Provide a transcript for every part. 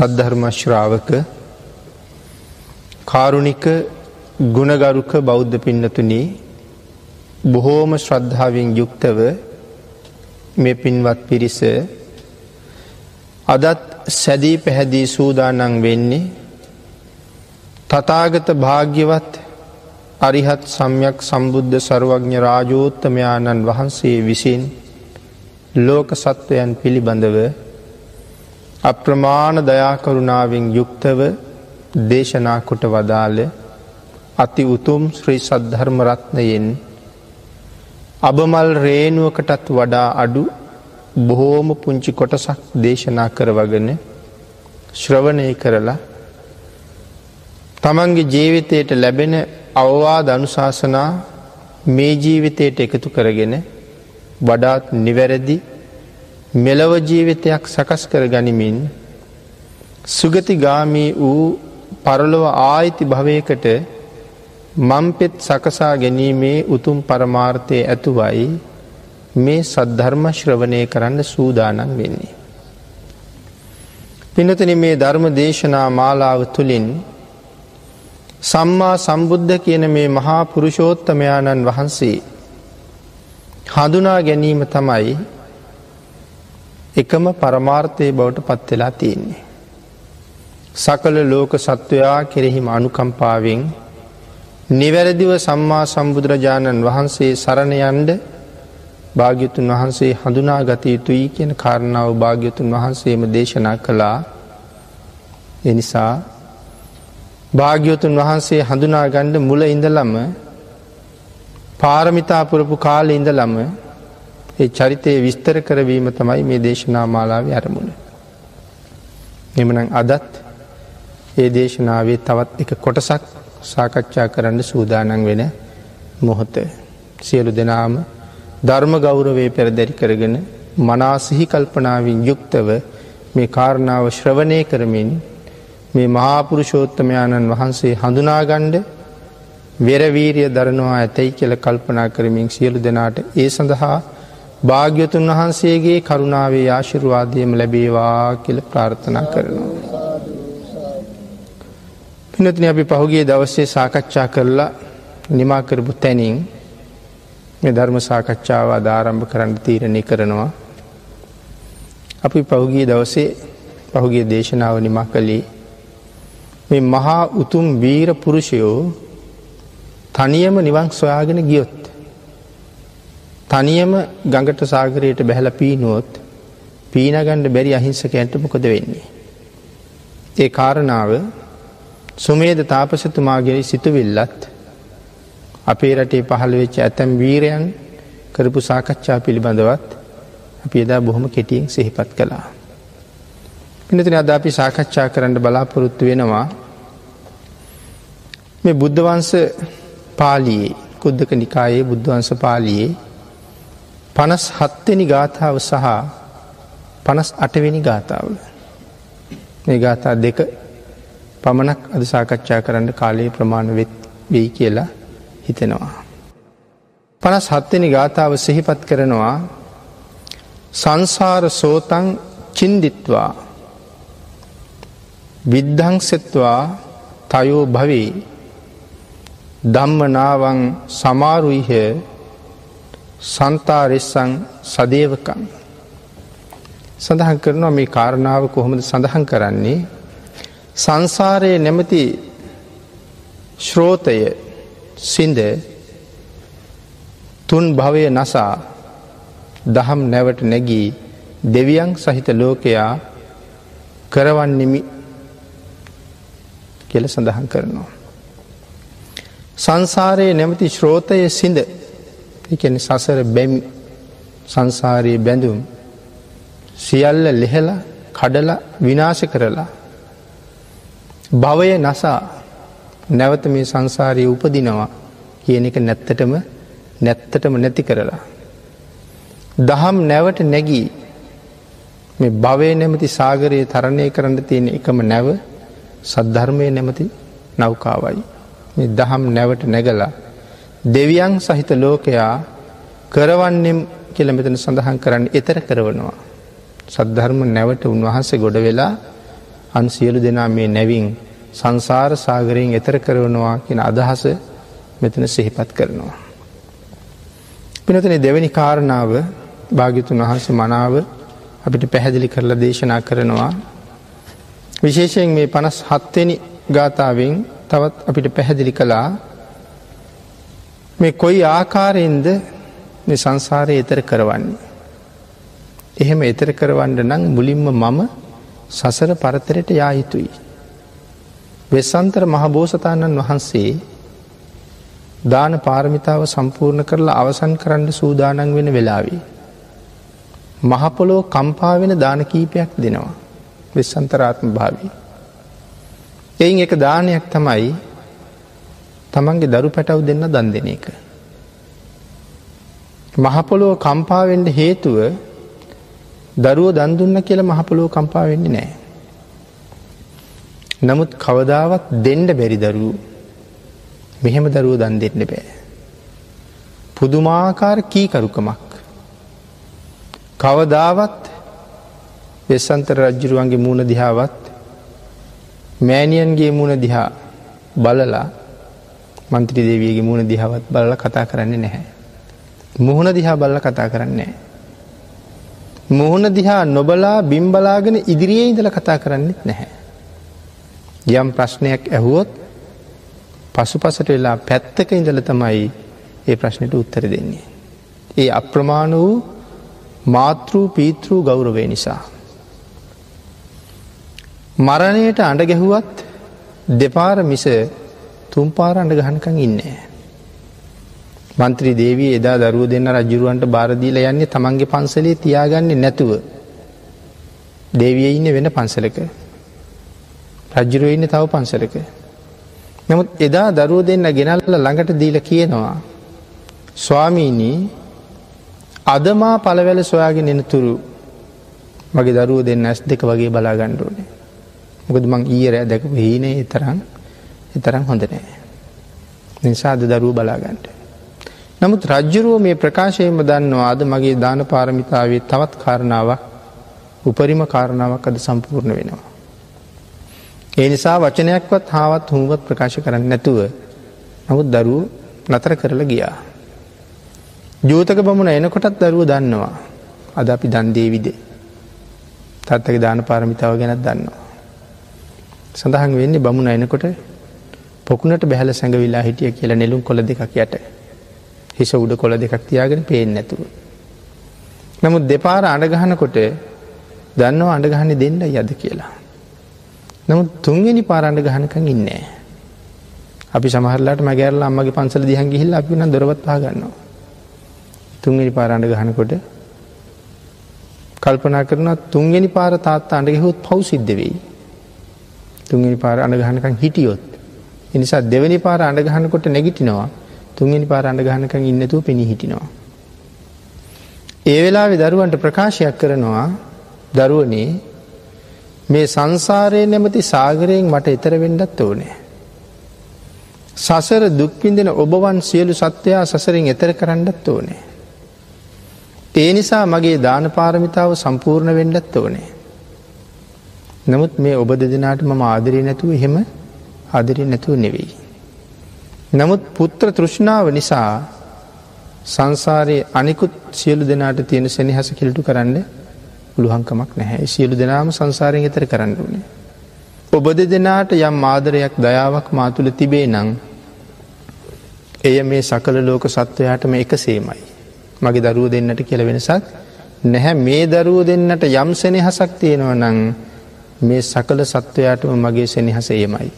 සද්ධර්මශ්‍රාවක කාරුණික ගුණගරුක බෞද්ධ පින්නතුනී බොහෝම ශ්‍රද්ධාවෙන් යුක්තව මේ පින්වත් පිරිස අදත් සැදී පැහැදී සූදානං වෙන්නේ තතාගත භාග්‍යවත් අරිහත් සම්යක් සම්බුද්ධ සරුවඥ රාජෝත්තමයාණන් වහන්සේ විසින් ලෝක සත්වයන් පිළිබඳව අප්‍රමාණ දයාකරුණාවෙන් යුක්තව දේශනා කොට වදාළ අති උතුම් ශ්‍රී සද්ධර්මරත්නයෙන් අබමල් රේනුවකටත් වඩා අඩු බොහෝම පුංචි කොටසක් දේශනා කරවගෙන ශ්‍රවණය කරලා තමන්ගේ ජීවිතයට ලැබෙන අවවාද අනුශාසනා මේ ජීවිතයට එකතු කරගෙන වඩාත් නිවැරදි මෙලව ජීවිතයක් සකස් කර ගනිමින් සුගතිගාමී වූ පරලොව ආයිති භවයකට මම්පෙත් සකසා ගැනීමේ උතුම් පරමාර්ථය ඇතුවයි මේ සද්ධර්ම ශ්‍රවණය කරන්න සූදානන් වෙන්නේ. පිනතන මේ ධර්ම දේශනා මාලාව තුළින් සම්මා සම්බුද්ධ කියන මේ මහා පුරුෂෝත්තමයාණන් වහන්සේ හඳුනා ගැනීම තමයි එකම පරමාර්ථය බවට පත්වෙලා තියෙන්නේ. සකල ලෝක සත්වයා කෙරෙහිම අනුකම්පාවෙන් නිවැරදිව සම්මා සම්බුදුරජාණන් වහන්සේ සරණයන්ඩ භාග්‍යතුන් වහන්සේ හඳුනා ගත යුතුයි කියන කාරණාව භාග්‍යතුන් වහන්සේම දේශනා කළා එනිසා භාග්‍යවතුන් වහන්සේ හඳුනා ගණ්ඩ මුල ඉඳලම පාරමිතාපුරපු කාල ඉඳලම ඒ චරිතය විස්තර කරවීම තමයි මේ දේශනා මාලාව අරමුණ. එමනම් අදත් ඒ දේශනාවේ තවත් එක කොටසක් සාකච්ඡා කරන්න සූදානන් වෙන මොහොත. සියලු දෙනාම ධර්ම ගෞරවේ පෙරදැරි කරගෙන මනාසිහි කල්පනාවින් යුක්තව මේ කාරණාව ශ්‍රවණය කරමින් මේ මහාපුරුෂෝත්තමයාණන් වහන්සේ හඳුනාගණ්ඩ වෙරවීරිය දරනවා ඇතැයි කියල කල්පනා කරමින් සියලු දෙනාට ඒ සඳහා භාග්‍යතුන් වහන්සේගේ කරුණාවේ ආශිරවාදයම ලැබේවා කියල ප්‍රාර්ථනා කරනවා. පිනතින අපි පහුගේ දවස්සේ සාකච්ඡා කරලා නිමා කරපු තැනින් මේ ධර්ම සාකච්ඡාව අධාරම්භ කරන්න තීරණය කරනවා. අපි පහුගිය දවසේ පහුගේ දේශනාව නිමා කළේ මේ මහා උතුම් වීර පුරුෂයෝ තනියම නිවන් සොයාගෙන ගියොත්. තනියම ගඟට සාගරයට බැහල පීනුවොත් පීනගණ්ඩ බැරි අහිංසකයන්ට මොකද වෙන්නේ. ඒ කාරණාව සුමේද තාපසතුමාගේ සිතුවිල්ලත් අපේ රටේ පහළ වෙච්ච ඇතැම් වීරයන් කරපු සාකච්ඡා පිළිබඳවත් අපි එදා බොහොම කෙටියෙන් සිහිපත් කළා. පිනතින අද අපි සාකච්ඡා කරන්න බලාපොරොත්තු වෙනවා මේ බුද්ධවන්ස පාලියේ කුද්දක නිකායේ බුද්ධවන්ස පාලියේ පනස් හත්වෙනි ගාථාව සහ පනස් අටවෙනි ගාථාව. මේ ගාථා දෙක පමණක් අද සාකච්ඡා කරන්න කාලයේ ප්‍රමාණ වෙත් වෙයි කියලා හිතෙනවා. පනස් හත්වෙනි ගාථාව සිහිපත් කරනවා සංසාර සෝතන් චින්දිත්වා විද්ධංසෙත්වා තයෝ භවී ධම්මනාවන් සමාරුයිහ සන්තාරෙස්සං සදේවකං. සඳහන් කරනවා මේ කාරණාව කොහොමද සඳහන් කරන්නේ සංසාරයේ නැමති ශ්‍රෝතය සින්ද තුන් භවය නසා දහම් නැවට නැගී දෙවියන් සහිත ලෝකයා කරවන්නෙමි කියල සඳහන් කරනවා. සංසාරයේ නැමති ශ්‍රෝතය සිඳ එකන සසර බැමි සංසාරයේ බැඳුම් සියල්ල ලෙහෙල කඩල විනාශ කරලා. භවය නසා නැවත මේ සංසාරය උපදිනවා කියන එක නැත්තටම නැත්තටම නැති කරලා. දහම් නැවට නැගී මේ භවය නැමති සාගරයේ තරණය කරන්න තියෙන එකම නැව සද්ධර්මය නැමති නෞකාවයි. මේ දහම් නැවට නැගලා දෙවියන් සහිත ලෝකයා කරවන්නෙම් කියල මෙතන සඳහන් කරන්න එතර කරවනවා. සද්ධර්ම නැවට උන්වහන්සේ ගොඩ වෙලා අන් සියලු දෙනා මේ නැවින් සංසාර සාගරයෙන් එතර කරවනවා කියෙන අදහස මෙතන සිහිපත් කරනවා. පිනතන දෙවැනි කාරණාව භාගිතුන් වහන්සේ මනාව අපිට පැහැදිලි කරලා දේශනා කරනවා. විශේෂයෙන් මේ පනස් හත්වෙනි ගාථාවෙන් තවත් අපිට පැහැදිලි කළා මේ කොයි ආකාරයෙන්ද මේ සංසාරය එතර කරවන්නේ. එහෙම එතර කරවන්න නම් මුලින්ම මම සසර පරතරයට යා යුතුයි. වෙස්සන්තර මහබෝසතාණන් වහන්සේ දාන පාරමිතාව සම්පූර්ණ කරලා අවසන් කරන්න සූදානන් වෙන වෙලාවී. මහපොලෝ කම්පාවෙන දාන කීපයක් දෙනවා. වෙස්සන්තරාත්ම භාවී. එයින් එක දානයක් තමයි තමන්ගේ දරු පැටව් දෙන්න දන් දෙන එක. මහපොලෝ කම්පාවෙන්ට හේතුව දරුව දන්දුන්න කියල මහපොලෝ කම්පාවෙන්නේ නෑ. නමුත් කවදාවත් දෙන්ඩ බැරි දරූ මෙහෙම දරුව දන් දෙන්න බෑ. පුදුමාකාර කීකරුකමක්. කවදාවත් වෙස්සන්තර රජ්ජුරුවන්ගේ මූුණ දිහාවත් මෑනියන්ගේ මූුණ දිහා බලලා මන්ත්‍රී දේවගේ මූුණ දිහාවත් බලල කතා කරන්නේ නැහැ. මුහුණ දිහා බල්ල කතා කරන්නේ. මුහුණ දිහා නොබලා බිම්බලාගෙන ඉදිරියේ ඉඳල කතා කරන්නෙත් නැහැ. යම් ප්‍රශ්නයක් ඇහුවොත් පසු පසට වෙලා පැත්තක ඉඳල තමයි ඒ ප්‍රශ්නයට උත්තර දෙන්නේ. ඒ අප්‍රමාණ වූ මාතෘ පීතෘ ගෞරවය නිසා. මරණයට අඩ ගැහුවත් දෙපාර මිස තුම්පාර අඩ ගහනකං ඉන්නේ. මන්ත්‍රී දේවී එදා දරුව දෙන්න රජරුවන්ට බාරදීල යන්නේ තමන්ගේ පන්සලේ තියාගන්නේ නැතුව. දේවිය ඉන්න වෙන පන්සලක. රජ්ජුරුව ඉන්න තව පන්සලක. නමුත් එදා දරුව දෙන්න ගෙනල්ල ළඟට දීල කියනවා. ස්වාමීනී අදමා පලවැල සොයාගෙන එන තුරු මගේ දරුව දෙන්න ඇස් දෙක වගේ බලා ගණ්ඩුවනේ. මොකද මං ඊරෑ දැක හීනේ තරම් එතරම් හොඳ නෑ. නිසාද දරුව බලාගන්ට. නමුත් රජ්ජුරුව මේ ප්‍රකාශයම දන්නවා අද මගේ දාන පාරමිතාවේ තවත් කාරණාවක් උපරිම කාරණාවක් අද සම්පූර්ණ වෙනවා. ඒ නිසා වචනයක්වත් හාවත් හුවත් ප්‍රකාශ කරන්න නැතුව නමුත් දරුව නතර කරලා ගියා. ජූතක බමුණ එනකොටත් දරුව දන්නවා අද අපි දන්දේවිදේ තත්තක දාන පාරමිතාව ගැනත් දන්නවා. සඳහන් වෙන්නේ බමුණ එනකොට පොකුණට බැහල සැඟවිලා හිටිය කියලා නෙලුම් කොළ දෙකක් යට හිස උඩ කොළ දෙකක් තියාගෙන පේෙන් නැතුව. නමුත් දෙපාර අඩගහනකොට දන්නවා අඩගහන්න දෙන්න යද කියලා. නමුත් තුන්වෙනි පාරණ්ඩ ගහනකං ඉන්නේ. අපි සමහරලාට මගේරලා අම්මගේ පන්සල දිහන් ගිහිල්ල අපි නම් දොරවත් පාගන්නවා. තුන්වෙනි පාරණ්ඩ ගහනකොට කල්පනා කරන තුන්වෙනි පාර තාත්තා අඩගෙහුත් පව් සිද්ධ වෙයි. තුන්වෙනි පාර අඩගහනකං හිටියොත්. එනිසා දෙවැනි පාර අඩගහනකොට නැගිටිනවා තුන්වෙනි පාර අඩගහනකං ඉන්නතුව පෙනී හිටිනවා. ඒ වෙලා දරුවන්ට ප්‍රකාශයක් කරනවා දරුවනේ මේ සංසාරය නැමති සාගරයෙන් මට එතර වෙන්ඩත් ඕනෑ. සසර දුක්විඳෙන ඔබවන් සියලු සත්වයා සසරින් එතර කරන්නත් ඕනේ. ඒ නිසා මගේ දාන පාරමිතාව සම්පූර්ණ වෙන්ඩත් ඕනේ. නමුත් මේ ඔබ දෙදනාට මම ආදරී නැතුව එහෙම ආදරී නැතුව නෙවෙයි. නමුත් පුත්‍ර තෘෂ්ණාව නිසා සංසාරයේ අනිකුත් සියලු දෙනාට තියෙන සෙනහස කිල්ටු කරන්න පුළුවන්කමක් නැහැ සියලු දෙනාම සංසාරයෙන් එතර කරන්න වනේ. ඔබ දෙදෙනාට යම් ආදරයක් දයාවක් මාතුළ තිබේ නං එය මේ සකල ලෝක සත්වයාටම එක සේමයි. මගේ දරුව දෙන්නට කියල වෙනසක් නැහැ මේ දරුව දෙන්නට යම් සෙනෙහසක් තියෙනව නං මේ සකල සත්වයාටම මගේ සෙනෙහස ඒමයි.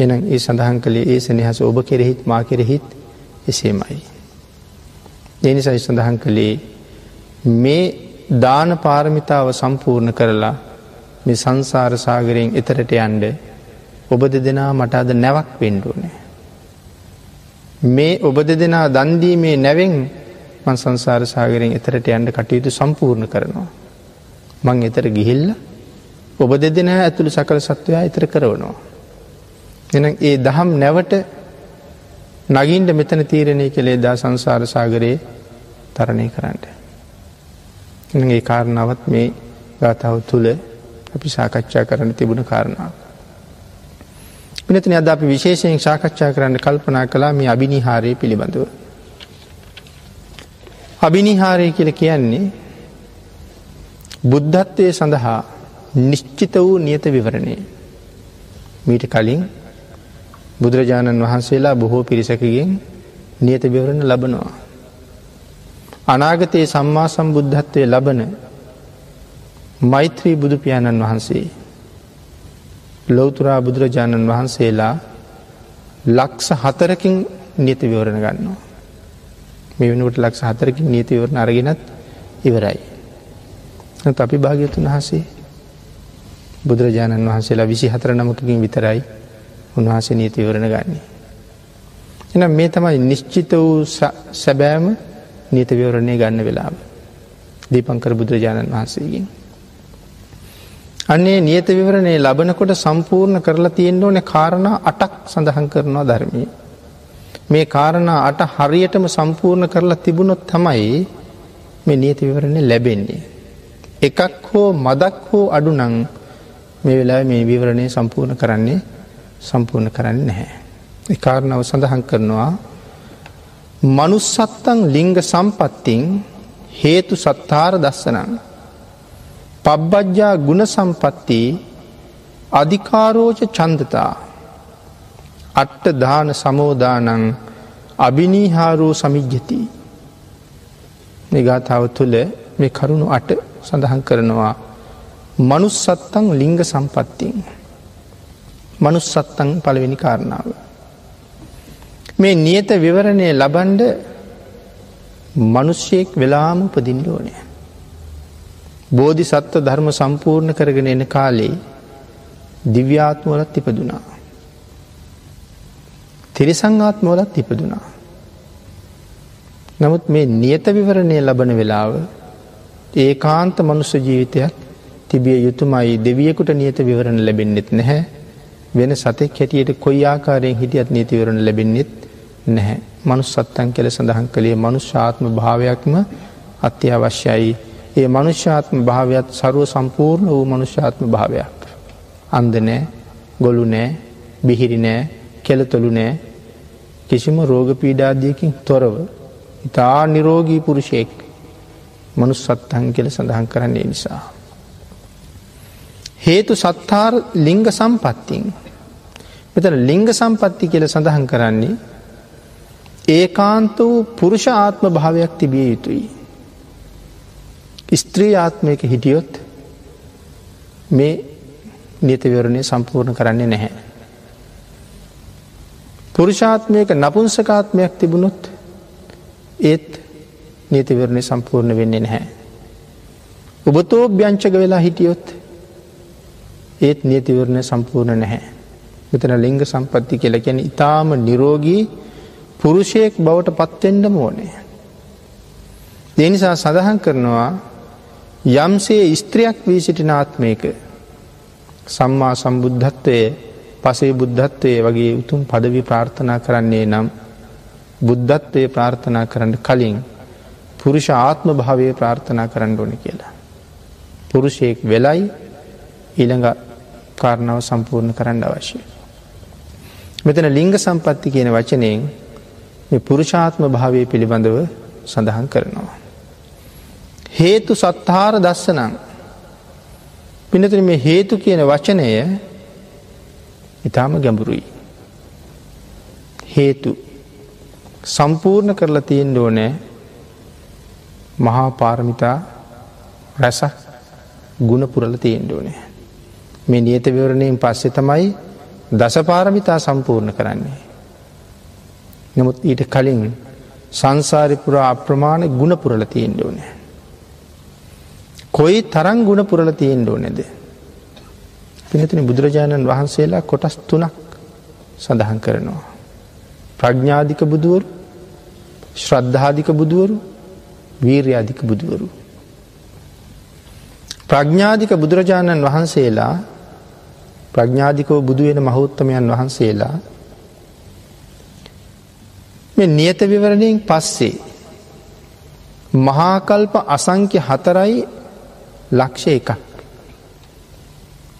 එන ඒ සඳහන් කළේ ඒ සෙනෙහස ඔබ කෙරෙහිත් මා කෙරෙහිත් එසේමයි. එනිසයි සඳහන් කළේ මේ දාන පාරමිතාව සම්පූර්ණ කරලා මේ සංසාර සාගරයෙන් එතරට යන්ඩ ඔබ දෙදෙනා මට අද නැවක් පෙන්ඩුවනේ. මේ ඔබ දෙදෙනා දන්දීමේ නැවෙන් මන් සංසාර සාගරයෙන් එතරට යන්ඩ කටයුතු සම්පූර්ණ කරනවා. මං එතර ගිහිල්ල ඔබ දෙදෙන ඇතුළු සකල සත්වයා එතර කරවනවා. එන ඒ දහම් නැවට නගින්ට මෙතන තීරණය කළේ දා සංසාර සාගරයේ තරණය කරන්නට. ඒ කාරණාවත් මේ ගාථාව තුළ අපි සාකච්ඡා කරන්න තිබුණ කාරණාව. පිනතින අද අපි විශේෂයෙන් සාකච්ඡා කරන්න කල්පනා කලා මේ අභිනිහාරය පිළිබඳව. අභිනිහාරය කියල කියන්නේ බුද්ධත්වය සඳහා නිශ්චිත වූ නියත විවරණය. මීට කලින් බුදුරජාණන් වහන්සේලා බොහෝ පිරිසකගෙන් නියත විවරණ ලබනවා. අනාගතයේ සම්මා සම්බුද්ධත්වය ලබන මෛත්‍රී බුදුපාණන් වහන්සේ ලොවතුරා බුදුරජාණන් වහන්සේලා ලක්ස හතරකින් නීති විවරණ ගන්නවා. මේ වෙනට ලක්ෂ හතරකින් නීති විවරණ අරගෙනත් ඉවරයි. අපි භාග්‍යතුන් වහසේ බුදුරජාණන් වහන්සේලා විසි හතර නමකින් විතරයි උන්වහසේ නීති විවරණ ගන්නේ. එනම් මේ තමයි නිශ්චිත වූ සැබෑම නීත විවරණය ගන්න වෙලාව. දීපංකර බුදුරජාණන් වහන්සේකින්. අන්නේ නියත විවරණය ලබනකොට සම්පූර්ණ කරලා තියෙන්න්න ඕන කාරණා අටක් සඳහන් කරනවා ධර්මී. මේ කාරණා අට හරියටම සම්පූර්ණ කරලා තිබුණොත් තමයි මේ නියති විවරණය ලැබෙන්නේ. එකක් හෝ මදක් හෝ අඩු නං මේ වෙලා මේ විවරණය සම්පූර්ණ කරන්නේ සම්පූර්ණ කරන්න නැහැ. කාරණාව සඳහන් කරනවා මනුස්සත්තං ලිංග සම්පත්තිං හේතු සත්තාර දස්සනන් පබ්බජ්ජා ගුණ සම්පත්ති අධිකාරෝච චන්දතා අට්ට දාන සමෝදානං අභිනීහාරෝ සමිජ්ජති. නිගාතාව තුළ මේ කරුණු අට සඳහන් කරනවා මනුස්සත්තං ලිංග සම්පත්තිං. මනුස්සත්තං පළවෙනි කාරණාව මේ නියත විවරණය ලබන්ඩ මනුෂ්‍යයෙක් වෙලාම උපදින්න ඕනෑ බෝධි සත්ව ධර්ම සම්පූර්ණ කරගෙන එන කාලේ දිව්‍යාත්මවලත් ඉපදුනා. තිරිසංආත්මවලත් ඉපදුනා. නමුත් මේ නියත විවරණය ලබන වෙලාව ඒ කාන්ත මනුස්ස ජීවිතයක් තිබිය යුතුමයි දෙවියකුට නියත විවරණ ලැබෙන්න්නෙත් නැහැ වෙන සතෙක් හැටියට කොයි ආකාරයෙන් හිටියත් නීතිවරණ ලැබෙන්න්නෙත් නැහැ මනුස්සත්තන් කෙල සඳහන් කළේ මනුෂ්‍යාත්ම භාවයක්ම අත්‍යවශ්‍යයි ඒ මනුෂ්‍යාත්ම භාවයක් සරුව සම්පූර්ණ වූ මනුෂ්‍යාත්ම භාවයක්. අන්ද නෑ ගොලු නෑ බිහිරි නෑ කෙලතොළු නෑ කිසිම රෝග පීඩාදියකින් තොරව ඉතා නිරෝගී පුරුෂයෙක් මනුස්සත්තන් කෙල සඳහන් කරන්නේ නිසා. හේතු සත්තාර ලිංග සම්පත්තින් මෙතන ලිංග සම්පත්ති කියල සඳහන් කරන්නේ ඒකාන්ත වූ පුරුෂ ආත්ම භාවයක් තිබිය යුතුයි. ස්ත්‍රී ආත්මයක හිටියොත් මේ නීතවිවරණය සම්පූර්ණ කරන්නේ නැහැ. පුරුෂාත්මයක නපුංසකාත්මයක් තිබුණොත් ඒත් නීතිවරණය සම්පූර්ණ වෙන්නේ නැහැ. ඔබතෝ ්‍යංචක වෙලා හිටියොත් ඒත් නීතිවරණය සම්පූර්ණ නැහැ. මෙතන ලිංග සම්පත්ති කියල ගැන ඉතාම නිරෝගී පුරුෂයෙක් බවට පත්වෙන්ඩම ඕනේ. දෙනිසා සඳහන් කරනවා යම්සේ ස්ත්‍රියක් වී සිටින ආත්මයක සම්මා සම්බුද්ධත්වය පසේ බුද්ධත්වය වගේ උතුම් පදවි ප්‍රාර්ථනා කරන්නේ නම් බුද්ධත්වය ප්‍රාර්ථනා කරන්න කලින් පුරුෂ ආත්ම භාවය ප්‍රාර්ථනා කරන්න ඕන කියලා. පුරුෂයෙක් වෙලයි ඊළඟ කාරණාව සම්පූර්ණ කරන්න අවශ්‍යය. මෙතන ලිංග සම්පත්ති කියන වචනයෙන් මේ පුරුෂාත්ම භාවය පිළිබඳව සඳහන් කරනවා. හේතු සත්හාර දස්සනං පිනතුන මේ හේතු කියන වචනය ඉතාම ගැඹුරුයි. හේතු සම්පූර්ණ කරලා තියෙන් ඕනෑ මහා පාරමිතා රැසක් ගුණ පුරල තියෙන් ඕනෑ. මේ නියත විවරණයෙන් පස්සෙ තමයි දසපාරමිතා සම්පූර්ණ කරන්නේ. නමුත් ඊට කලින් සංසාරිපුරා අප්‍රමාණ ගුණ පුරල තියෙන් ඕනෑ. කොයි තරං ගුණ පුරල තියෙන් ඕනෙද. පිනතින බුදුරජාණන් වහන්සේලා කොටස් තුනක් සඳහන් කරනවා. ප්‍රඥ්ඥාධික බුදුවරු ශ්‍රද්ධාධික බුදුවරු වීර්යාධික බුදුවරු. ප්‍රඥ්ඥාධික බුදුරජාණන් වහන්සේලා ප්‍රඥ්ඥාධිකව බුදුවෙන මහෞත්තමයන් වහන්සේලා මේ නියත විවරණයෙන් පස්සේ මහාකල්ප අසංක්‍ය හතරයි ලක්ෂ එකක්.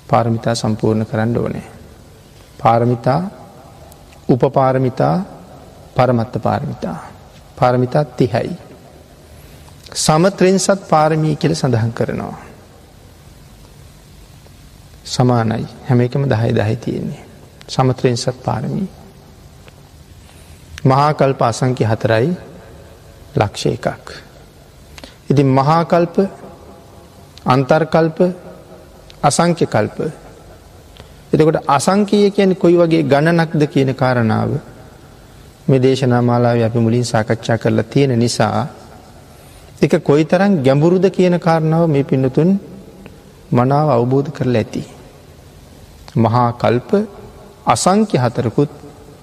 පාරමිතා සම්පූර්ණ කරන්න ඕනේ. පාරමිතා උපපාරමිතා පරමත්ත පාරමිතා. පාරමිතා තිහැයි. සමත්‍රෙන්සත් පාරමී කියල සඳහන් කරනවා. සමානයි හැම එකම දහයි දහයි තියෙන්නේ. සමත්‍රෙන්සත් පාරමී. මහාකල්ප අසංකි හතරයි ලක්ෂ එකක්. ඉති මහාකල්ප අන්තර්කල්ප අසංක්‍ය කල්ප. එතකොට අසංකීය කියන කොයි වගේ ගණනක්ද කියන කාරණාව මේ දේශනා මාලාව අපි මුලින් සාකච්ඡා කරලා තියෙන නිසා එක කොයි තරම් ගැඹුරුද කියන කාරණාව මේ පින්නතුන් මනාව අවබෝධ කරලා ඇති. මහා කල්ප අසංක්‍ය හතරකුත්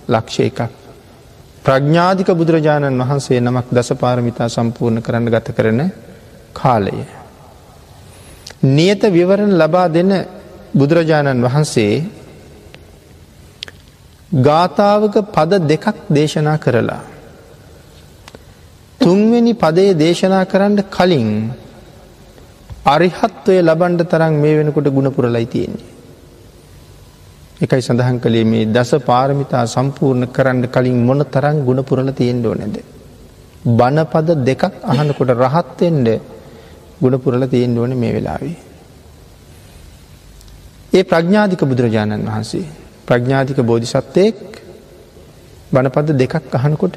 ලක්ෂ එකක්. ප්‍රඥාධික බුදුරජාණන් වහන්සේ නමක් දස පාරමිතා සම්පූර්ණ කරන්න ගත කරන කාලය. නියත විවරණ ලබා දෙන බුදුරජාණන් වහන්සේ ගාථාවක පද දෙකක් දේශනා කරලා. තුන්වෙනි පදයේ දේශනා කරන්න කලින් අරිහත්වය ලබන්ඩ තරම් මේ වෙනකොට ගුණපුරලයි තියෙන්නේ. එකයි සඳහන් කළේ මේ දස පාරමිතා සම්පූර්ණ කරන්න කලින් මොන තරං ගුණපුරල තියෙන්ඩෝ නැද. බණපද දෙකක් අහනකොට රහත්තෙන්ඩ ගුණපුරල තියෙන්ඩ ඕන මේ වෙලාවේ. ඒ ප්‍රඥාධික බුදුරජාණන් වහන්සේ ප්‍රඥාධික බෝධිසත්වයෙක් බණපද දෙකක් අහනකොට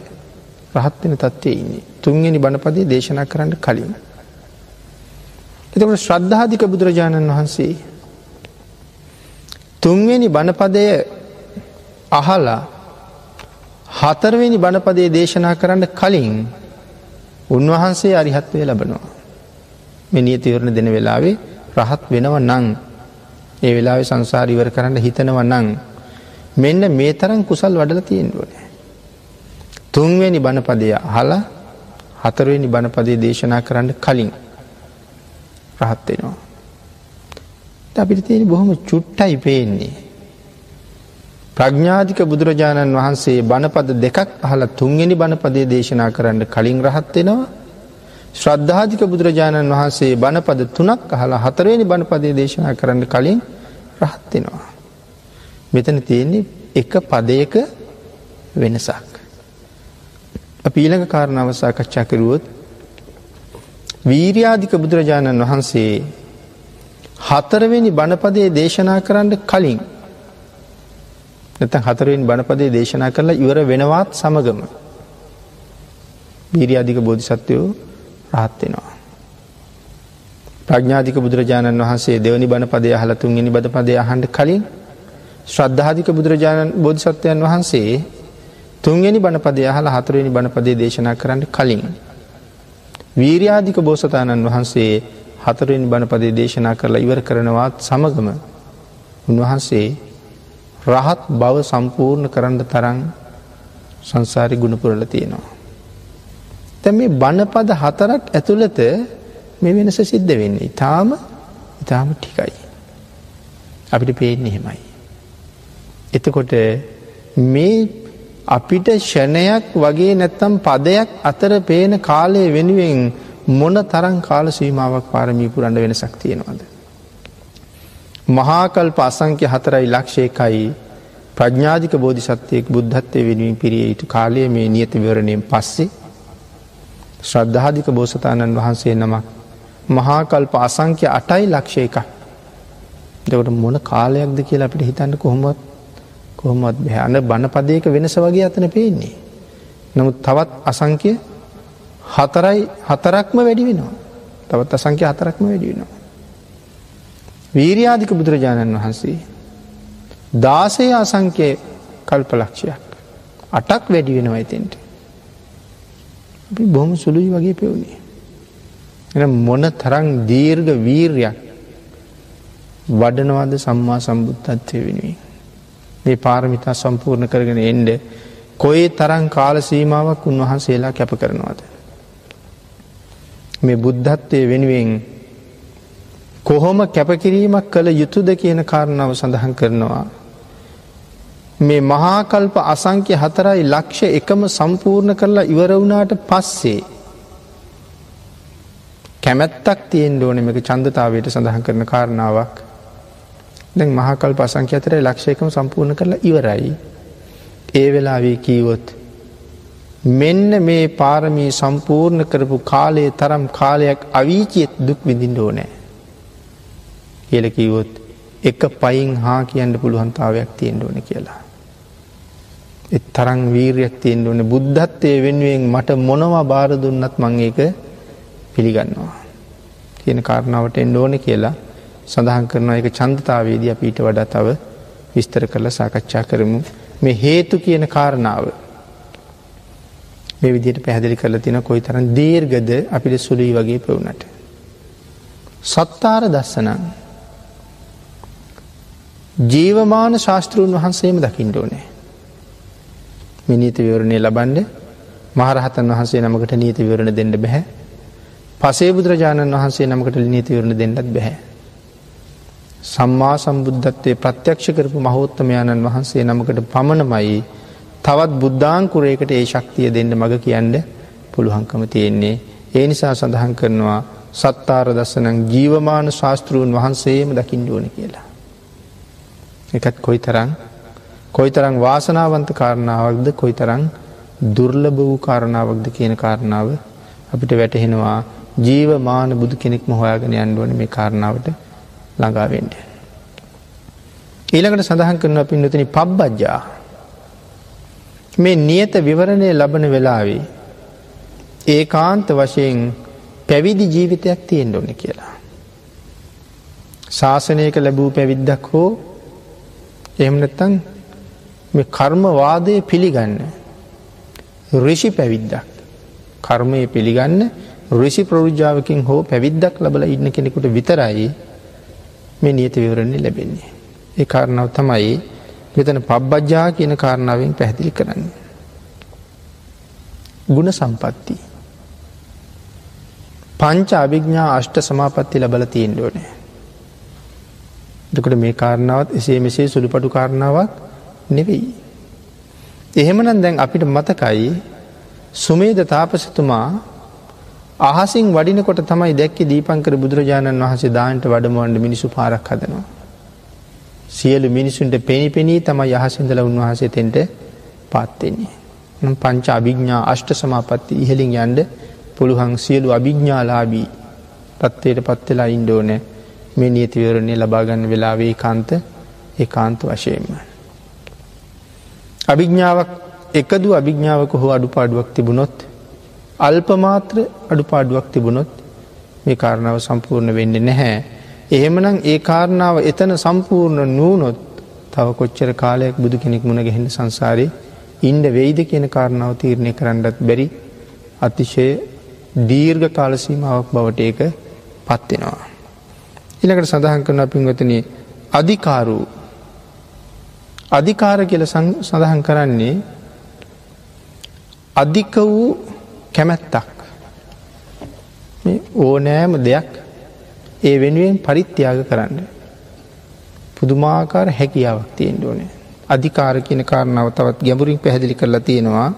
රහත්වෙන තත්වය ඉන්නේ තුන්ගනි බණපදේ දේශනා කරන්න කලින්. එතකට ශ්‍රද්ධාධික බුදුරජාණන් වහන්සේ තුන්වෙනි බණපදය අහලා හතරවෙනි බණපදේ දේශනා කරන්න කලින් උන්වහන්සේ අරිහත්වය ලබනවා. මෙනිය තීරණ දෙන වෙලාවේ රහත් වෙනව නං ඒ වෙලාවෙ සංසාරිවර කරන්න හිතනව නං මෙන්න මේ තරම් කුසල් වඩල තියෙන්ඩුවන. තුන්වෙනි බණපදය අහලා හතරවෙනි බණපදේ දේශනා කරන්න කලින් රහත්වෙනවා. අපිට තියෙන බොහොම චුට්ටයි පේන්නේ. ප්‍රඥාධික බුදුරජාණන් වහන්සේ බණපද දෙකක් අහල තුන්ගනි බණපදේ දේශනා කරන්න කලින් රහත්වෙනවා. ශ්‍රද්ධාධික බුදුරජාණන් වහන්සේ බණපද තුනක් අහලා හතරවෙනි බණපදේ දේශනා කරන්න කලින් රහත්වෙනවා. මෙතන තියෙන්නේ එක පදයක වෙනසක්. අපීළඟ කාරණාව සාකච්ඡා කරුවොත් වීර්යාධික බුදුරජාණන් වහන්සේ හතරවෙනි බණපදේ දේශනා කරන්න කලින් නැත හතරවෙන් බණපදේ දේශනා කරලා ඉවර වෙනවාත් සමගම වීරියාධික බෝධිසත්වයෝ රහත්වෙනවා. ප්‍රඥාධික බුදුරජාණන් වහන්සේ දෙවනි බණපදය හලතුන්ගනි බද පදය අහන්ඩ කලින් ශ්‍රද්ධාධික බුදුරජාණන් බෝධිසත්වයන් වහන්සේ තුන්ගනි බණපදය හල හතරවෙනි බණපදේ දේශනා කරන්න කලින්. වීර්යාධික බෝසතාණන් වහන්සේ හතරෙන් බණපදේ දේශනා කරලා ඉවර කරනවත් සමගම උන්වහන්සේ රහත් බව සම්පූර්ණ කරන්න තරන් සංසාරි ගුණපුරල තියෙනවා. තැ මේ බණපද හතරක් ඇතුළත මේ වෙනස සිද්ධ වෙන්නේ ඉතාම ඉතාම ටිකයි. අපිට පේන්නේ හෙමයි. එතකොට මේ අපිට ෂණයක් වගේ නැත්තම් පදයක් අතර පේන කාලය වෙනුවෙන් මොන තරං කාල සීමාවක් පාරමී පුරන්ඩ වෙනසක් තියෙනවද. මහාකල්ප අසංක්‍ය හතරයි ලක්ෂයකයි ප්‍රඥාධික බෝධිසත්වයෙක් බුද්ධත්වය වෙනුවෙන් පිරිය යුතු කාලය මේ නියත විවරණයෙන් පස්සේ ශ්‍රද්ධාධික බෝසතාණන් වහන්සේ නමක් මහාකල්ප අසංක්‍ය අටයි ලක්ෂය එකක් දෙකට මොන කාලයක්ද කියලා අපිට හිතන්න කොහොමත් කොහොමත් භයන බණපදයක වෙනස වගේ අතන පේන්නේ. නමුත් තවත් අසංක්‍ය හතරයි හතරක්ම වැඩි වෙනවා. තවත් අසංක්‍ය හතරක්ම වැඩි වෙනවා. වීරයාධික බුදුරජාණන් වහන්සේ. දාසය අසංකය කල්පලක්ෂයක්. අටක් වැඩි වෙනවා ඇතෙන්ට. අපි බොහොම සුළුයි වගේ පෙවුණේ. එ මොන තරං දීර්ග වීර්යක් වඩනවාද සම්මා සම්බුද්ධත්වය වෙනුවෙන්. මේ පාරමිතා සම්පූර්ණ කරගෙන එන්ඩ කොයි තරං කාල සීමාවක් උන්වහන්සේලා කැප කරනවාද. මේ බුද්ධත්වය වෙනුවෙන් කොහොම කැපකිරීමක් කළ යුතුද කියන කාරණාව සඳහන් කරනවා. මේ මහාකල්ප අසංක්‍ය හතරයි ලක්ෂ එකම සම්පූර්ණ කරලා ඉවර වුණාට පස්සේ කැමැත්තක් තියෙන් ඕනෙමක චන්දතාවයට සඳහන් කරන කාරණාවක් දැන් මහකල් පසංක අතර ලක්ෂයකම සම්පූර්ණ කරලා ඉවරයි. ඒ වෙලාවේ කීවොත්. මෙන්න මේ පාරමී සම්පූර්ණ කරපු කාලයේ තරම් කාලයක් අවීචියත් දුක් විඳින් ඕනෑ. කියල කිවොත් එක පයින් හා කියන්න පුළුවන්තාවයක් තියෙන්ට ඕන කියලා. එත් තරං වීරයක් තියෙන්ට ඕන බුද්ධත්වය වෙනුවෙන් මට මොනවා බාර දුන්නත් මං ඒක පිළිගන්නවා. කියන කාරණාවට එන්ඩ ඕන කියලා සඳහන් කරනවා එක චන්දතාවේදී අපීට වඩා තව විස්තර කරලා සාකච්ඡා කරමු මේ හේතු කියන කාරණාව මේ විදියට පැහැදිලි කරල තින කොයි තරන් දීර්ගද අපිට සුළුයි වගේ පවුනට. සත්තාර දස්සනං ජීවමාන ශාස්තෘන් වහන්සේම දකිින්ට ඕනේ. මිනීති විවරණය ලබන්ඩ මහරහතන් වහන්සේ නමකට නීති විවරණ දෙන්න බැහැ පසේ බුදුරජාණන් වහන්සේ නමකට නීති විවරණ දෙන්නත් බැහැ. සම්මා සම්බුද්ධත්වය ප්‍රත්‍යක්ෂ කරපු මහෝත්තමයාණන් වහන්සේ නමකට පමණමයි තවත් බුද්ධාංකුරයකට ඒ ශක්තිය දෙන්න මඟ කියන්න පුළුවන්කම තියෙන්නේ. ඒ නිසා සඳහන් කරනවා සත්තාර දස්සනං ජීවමාන ශාස්තෘූන් වහන්සේම දකිින්ඩුවන කියලා. එකත් කොයි තරං කොයි තරං වාසනාවන්ත කාරණාවක්ද කොයි තරං දුර්ලභ වූ කාරණාවක්ද කියන කාරණාව අපිට වැටහෙනවා ජීවමාන බුදු කෙනෙක්ම හොයාගෙන අන්ඩුවන මේ කාරණාවට ළඟාවෙන්ට. ඊළඟට සඳහන් කරන පින්නතන පබ්බජ්ජා මේ නියත විවරණය ලබන වෙලාවේ ඒ කාන්ත වශයෙන් පැවිදි ජීවිතයක් තියෙන් ඕන කියලා. ශාසනයක ලැබූ පැවිද්දක් හෝ එහමනත්තන් මේ කර්මවාදය පිළිගන්න රිෂි පැවිද්දක් කර්මය පිළිගන්න රිසි ප්‍රෘජාවකින් හෝ පැවිද්දක් ලබල ඉන්න කෙනෙකුට විතරයි මේ නියත විවරන්නේ ලැබෙන්නේ. ඒ කාරණාව තමයි මෙතන පබ්බජ්ජා කියන කාරණාවෙන් පැහැදිලි කරන්න. ගුණ සම්පත්ති. පංච අභිග්ඥා අෂ්ට සමාපත්ති ලබල තියෙන්ඩෝනෑ. දකට මේ කාරණාවත් එසේ මෙසේ සුළුපටු කාරණාවක් නෙවෙයි. එහෙමනම් දැන් අපිට මතකයි සුමේද තාපසතුමා අහසින් වඩිනකොට තමයි දැක්ක දීපංකර බුදුරජාණන් වහසේ දාන්ට වඩමුවන්ට මිනිසු පාරක් හදනවා. සියලු මිනිසුන්ට පෙනි පෙනී තම යහසිදල උන්වහසේ තෙන්ට පත්වෙන්නේ. පංච අභිග්ඥා අෂ්ට සමාපත්ති ඉහලින් යන්ඩ පුළුවන් සියලු අභිග්ඥාලාබී තත්වයට පත්වෙලා ඉන්ඩෝනෑ මේ නියතිවරණය ලබාගන්න වෙලාවේ කාන්ත ඒකාන්ත වශයෙන්ම. අභිග්ඥාවක් එකදු අභිග්ඥාවක හෝ අඩු පාඩුවක් තිබුණොත් අල්පමාත්‍ර අඩුපාඩුවක් තිබුණොත් මේ කාරණාව සම්පූර්ණ වෙන්න නැහැ. එහෙමනම් ඒ කාරණාව එතන සම්පූර්ණ නූනොත් තව කොච්චර කාලයක් බුදු කෙනෙක් මුණ ගැහෙන සංසාරය ඉන්ඩ වෙයිද කියන කාරණාව තීරණය කරන්නත් බැරි අතිශය දීර්ඝ කාලසීමාවක් බවට ඒක පත්වෙනවා. ඉළකට සඳහන් කරන පින්වතන අධිකාරු අධිකාර කියල සඳහන් කරන්නේ අධික වූ කැමැත්තක් ඕනෑම දෙයක් ඒ වෙනුවෙන් පරිත්‍යාග කරන්න. පුදුමාකාර හැකියාවක් තියෙන් ඕනේ. අධිකාර කියන කාරණාව තවත් ගැඹුරින් පැහැදිලි කරලා තියෙනවා.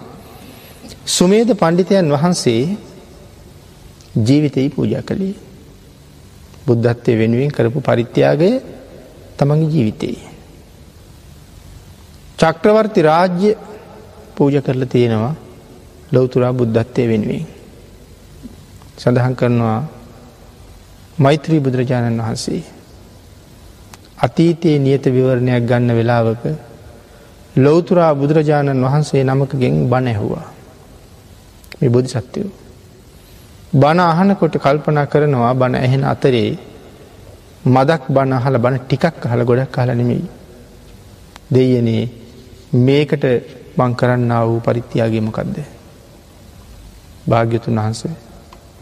සුමේද පණ්ඩිතයන් වහන්සේ ජීවිතයි පූජ කළේ. බුද්ධත්වය වෙනුවෙන් කරපු පරිත්‍යාගය තමගේ ජීවිතයේ. චක්‍රවර්ති රාජ්‍ය පූජ කරලා තියෙනවා ලොවතුරා බුද්ධත්වය වෙනුවෙන්. සඳහන් කරනවා මෛත්‍රී බුදුරජාණන් වහන්සේ. අතීතයේ නියත විවරණයක් ගන්න වෙලාවක ලොවතුරා බුදුරජාණන් වහන්සේ නමකගෙන් බණ ඇහුවා. මේ බොධි සත්‍යයෝ. බණ අහනකොට කල්පනා කරනවා බණ ඇහෙන අතරේ මදක් බණ අහල බණ ටිකක් හල ගොඩක් කාලනෙමෙයි. දෙයනේ මේකට බං කරන්න වූ පරිත්තියාගේමකක්ද. භාග්‍යතුන් වහන්සේ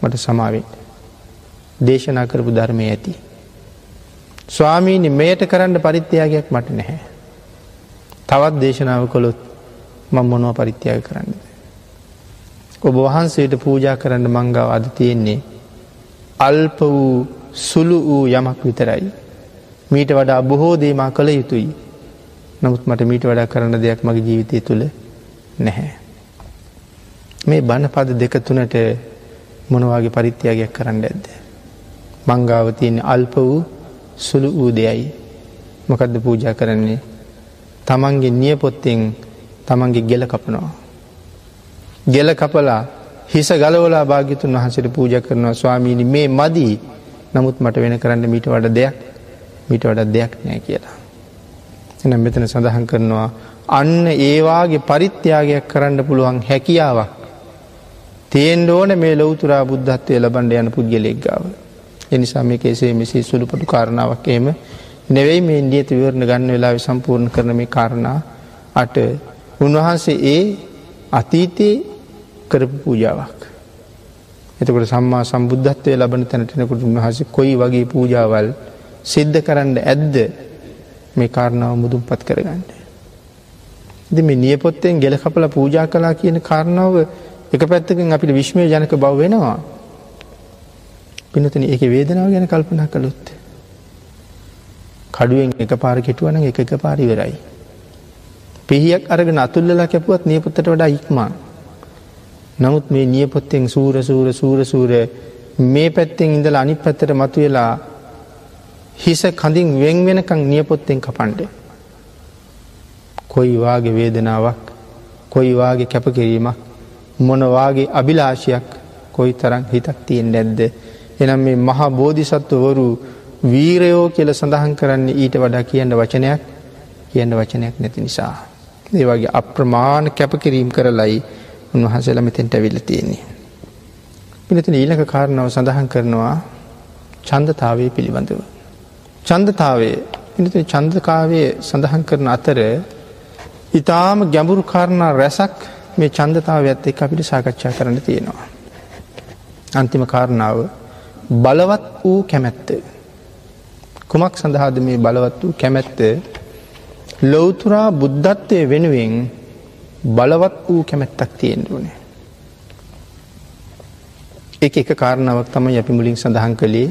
මට සමාවෙන්. දේශනා කරපු ධර්මය ඇති. ස්වාමීනි මෙයට කරන්න පරිත්‍යයාගයක් මට නැහැ. තවත් දේශනාව කොළොත් මං මොනව පරිත්‍යාග කරන්න. ඔබ වහන්සේට පූජා කරන්න මංගව අද තියෙන්නේ. අල්ප වූ සුළු වූ යමක් විතරයි. මීට වඩා බොහෝ දේමා කළ යුතුයි. නමුත් මට මීට වඩා කරන්න දෙයක් මගේ ජීවිතය තුළ නැහැ. මේ බණ පද දෙක තුනට මොනවාගේ පරිත්‍යයාගයක් කරන්න ඇද්ද. මංගාව තියෙන අල්ප වූ සුළු වූ දෙයයි. මොකදද පූජ කරන්නේ තමන්ගේ නියපොත්තෙන් තමන්ගේ ගෙල කපනවා. ගෙල කපලා හිස ගලවලා භාගිතුන් වහසට පූජ කරනවා ස්වාමීණි මේ මදී නමුත් මට වෙන කරන්න මීට වඩ දෙයක් මිට වඩ දෙයක් නෑ කියලා. එනම් මෙතන සඳහන් කරනවා අන්න ඒවාගේ පරිත්‍යාගයක් කරන්න පුළුවන් හැකියාවක්. තියෙන් ඕන මේ ලොවතුරා බුද්ධත්වය ලබන්ඩ යන පුද්ගලෙක් ගාව. එනිසා මේ කෙසේ මෙසේ සුළුපටු කාරණාවක් එම නෙවෙයි මේ ඉන්දියත විවරණ ගන්න වෙලා සම්පූර්ණ කරන මේ කාරණා අට උන්වහන්සේ ඒ අතීතයේ කරපු පූජාවක්. එතකොට සම්මා සම්බුද්ධත්වය ලබන තැනටනකොට උන්වහසේ කොයි වගේ පූජාවල් සිද්ධ කරන්න ඇද්ද මේ කාරණාව මුදුම් පත් කරගන්න. ද මේ නියපොත්තෙන් ගෙල කපල පූජා කලා කියන කාරණාව එක පැත්තකින් අපිට විශ්මය ජනක බව වෙනවා. පිනතන එක වේදනාව ගැන කල්පනා කළොත්. කඩුවෙන් එක පාර කෙටුවන එක එක පාරිවරයි. පිහියක් අරගෙන අතුල්ලලා කැපුවත් නියපොත්තට වඩා ඉක්මා. නමුත් මේ නියපොත්තෙන් සූර සූර සූර සූර මේ පැත්තෙන් ඉඳල අනි පැත්තට මතු වෙලා හිස කඳින් වෙන් වෙනකං නියපොත්තෙන් කපන්ඩ. කොයිවාගේ වේදනාවක් කොයිවාගේ කැපකිරීමක් මොනවාගේ අභිලාශයක් කොයි තරං හිතක් තියෙන් නැද්ද. එනම් මේ මහා බෝධිසත්වවරු වීරයෝ කියල සඳහන් කරන්නේ ඊට වඩා කියන්න වචනයක් කියන්න වචනයක් නැති නිසා. ඒ වගේ අප්‍රමාණ කැපකිරීම් කරලයි උන්වහසල මෙතෙන්ට ඇවිල්ල තියෙන්නේ. පිනතින ඊලක කාරණාව සඳහන් කරනවා චන්දතාවය පිළිබඳව. චන්දතාවේ පිනති චන්දකාවේ සඳහන් කරන අතර ඉතාම ගැඹුරු කාරණා රැසක් මේ චන්දතාව ඇත්ත එක් අපිට සාකච්ඡා කරන්න තියෙනවා. අන්තිම කාරණාව බලවත් වූ කැමැත්ත. කුමක් සඳහාද මේ බලවත් වූ කැමැත්ත ලොවතුරා බුද්ධත්වය වෙනුවෙන් බලවත් වූ කැමැත්තක් තියෙන් ඕනේ. එක එක කාරණාවක් තමයි අපි මුලින් සඳහන් කළේ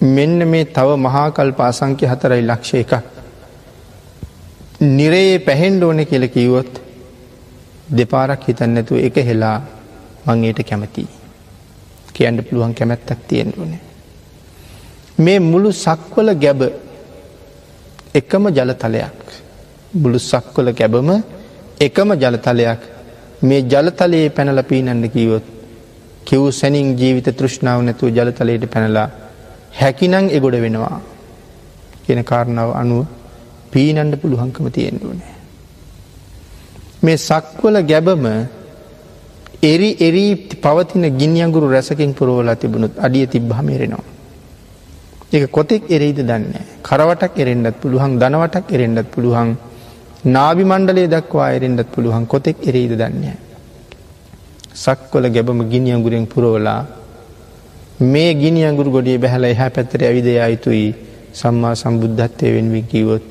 මෙන්න මේ තව මහාකල්ප අසංක්‍ය හතරයි ලක්ෂ එකක්. නිරයේ පැහෙන්ඩ ඕන කියල කිව්වොත් දෙපාරක් හිතන්න නැතුව එක හෙලා මංගේට කැමති. කියන්න පුළුවන් කැමැත්තක් තියෙන ඕනේ. මේ මුළු සක්වල ගැබ එකම ජලතලයක්. බුළු සක්වල ගැබම එකම ජලතලයක් මේ ජලතලයේ පැනල පීනන්න කීවොත් කිව් සැනින් ජීවිත තෘෂ්ණාව නැතුව ජලතලයට පැනලා හැකිනං එගොඩ වෙනවා කියන කාරණාව අනුව පීනන්ඩ පුළුවන්කම තියෙන්ඩුවනේ. මේ සක්වල ගැබම එරි එරී පවතින ගිනිියගුරු රැසකින් පුරෝලා තිබුණුත් අඩිය තිබ්බහමේරෙනවා. එක කොතෙක් එරෙයිද දන්න කරවටක් එරෙන්ඩත් පුළුවන් දනවටක් එරෙන්ඩත් පුළුවන් නාබි මණ්ඩලේ දක්වා එරෙන්ඩත් පුළුවන් කොතෙක් එරෙයිද දන්නේ. සක්වල ගැබම ගිනිියගුරෙන් පුරෝලා මේ ගිනි අඟුරු ගොඩිය බැහල එහැ පැත්තර ඇවිද අයුතුයි සම්මා සම්බුද්ධත්වය වෙන්වි කිවොත්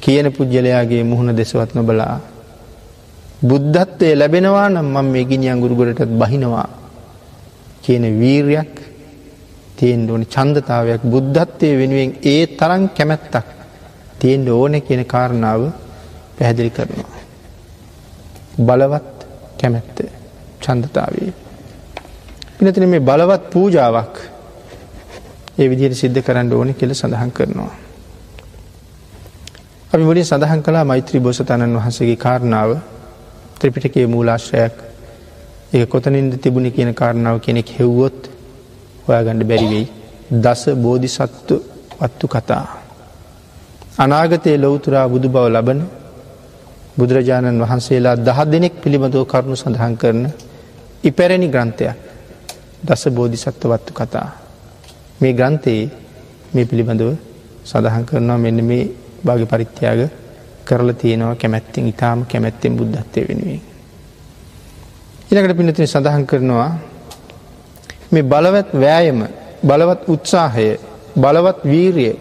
කියන පුද්ගලයාගේ මුහුණ දෙසවත් නොබලා. බුද්ධත්වය ලැබෙනවා නම් මං මේ ගිනි අඟුරු ගොඩටත් බහිනවා කියන වීර්යක් තියෙන් ඕනි චන්දතාවයක් බුද්ධත්වය වෙනුවෙන් ඒ තරන් කැමැත්තක් තියෙන් ඕන කියන කාරණාව පැහැදිලි කරනවා. බලවත් කැමැත්ත චන්දතාවේ. පිනතින මේ බලවත් පූජාවක් ඒ විදියට සිද්ධ කරන්න ඕන කෙළ සඳහන් කරනවා. අපි මුලින් සඳහන් කලා මෛත්‍රී බෝසතණන් වහන්සේගේ කාරණාව ත්‍රිපිටකේ මූලාශ්‍රයක් ඒ කොතනින්ද තිබුණ කියන කාරණාව කෙනෙක් හෙව්වොත් ඔයාගණඩ බැරිවෙයි දස බෝධි සත්තු වත්තු කතා. අනාගතයේ ලොවතුරා බුදු බව ලබන බුදුරජාණන් වහන්සේලා දහ දෙනෙක් පිළිබඳව කරුණු සඳහන් කරන ඉපැරණි ග්‍රන්ථයක්. දස බෝධිසත්වවත්තු කතා. මේ ග්‍රන්ථයේ මේ පිළිබඳව සඳහන් කරනවා මෙන්න මේ භාග පරිත්‍යාග කරල තියෙනවා කැමැත්තෙන් ඉතාම කැමැත්තෙන් බුද්ධත්වය වෙනුවෙන්. ඉනකට පිනතින සඳහන් කරනවා මේ බලවත් වෑයම බලවත් උත්සාහය බලවත් වීරිය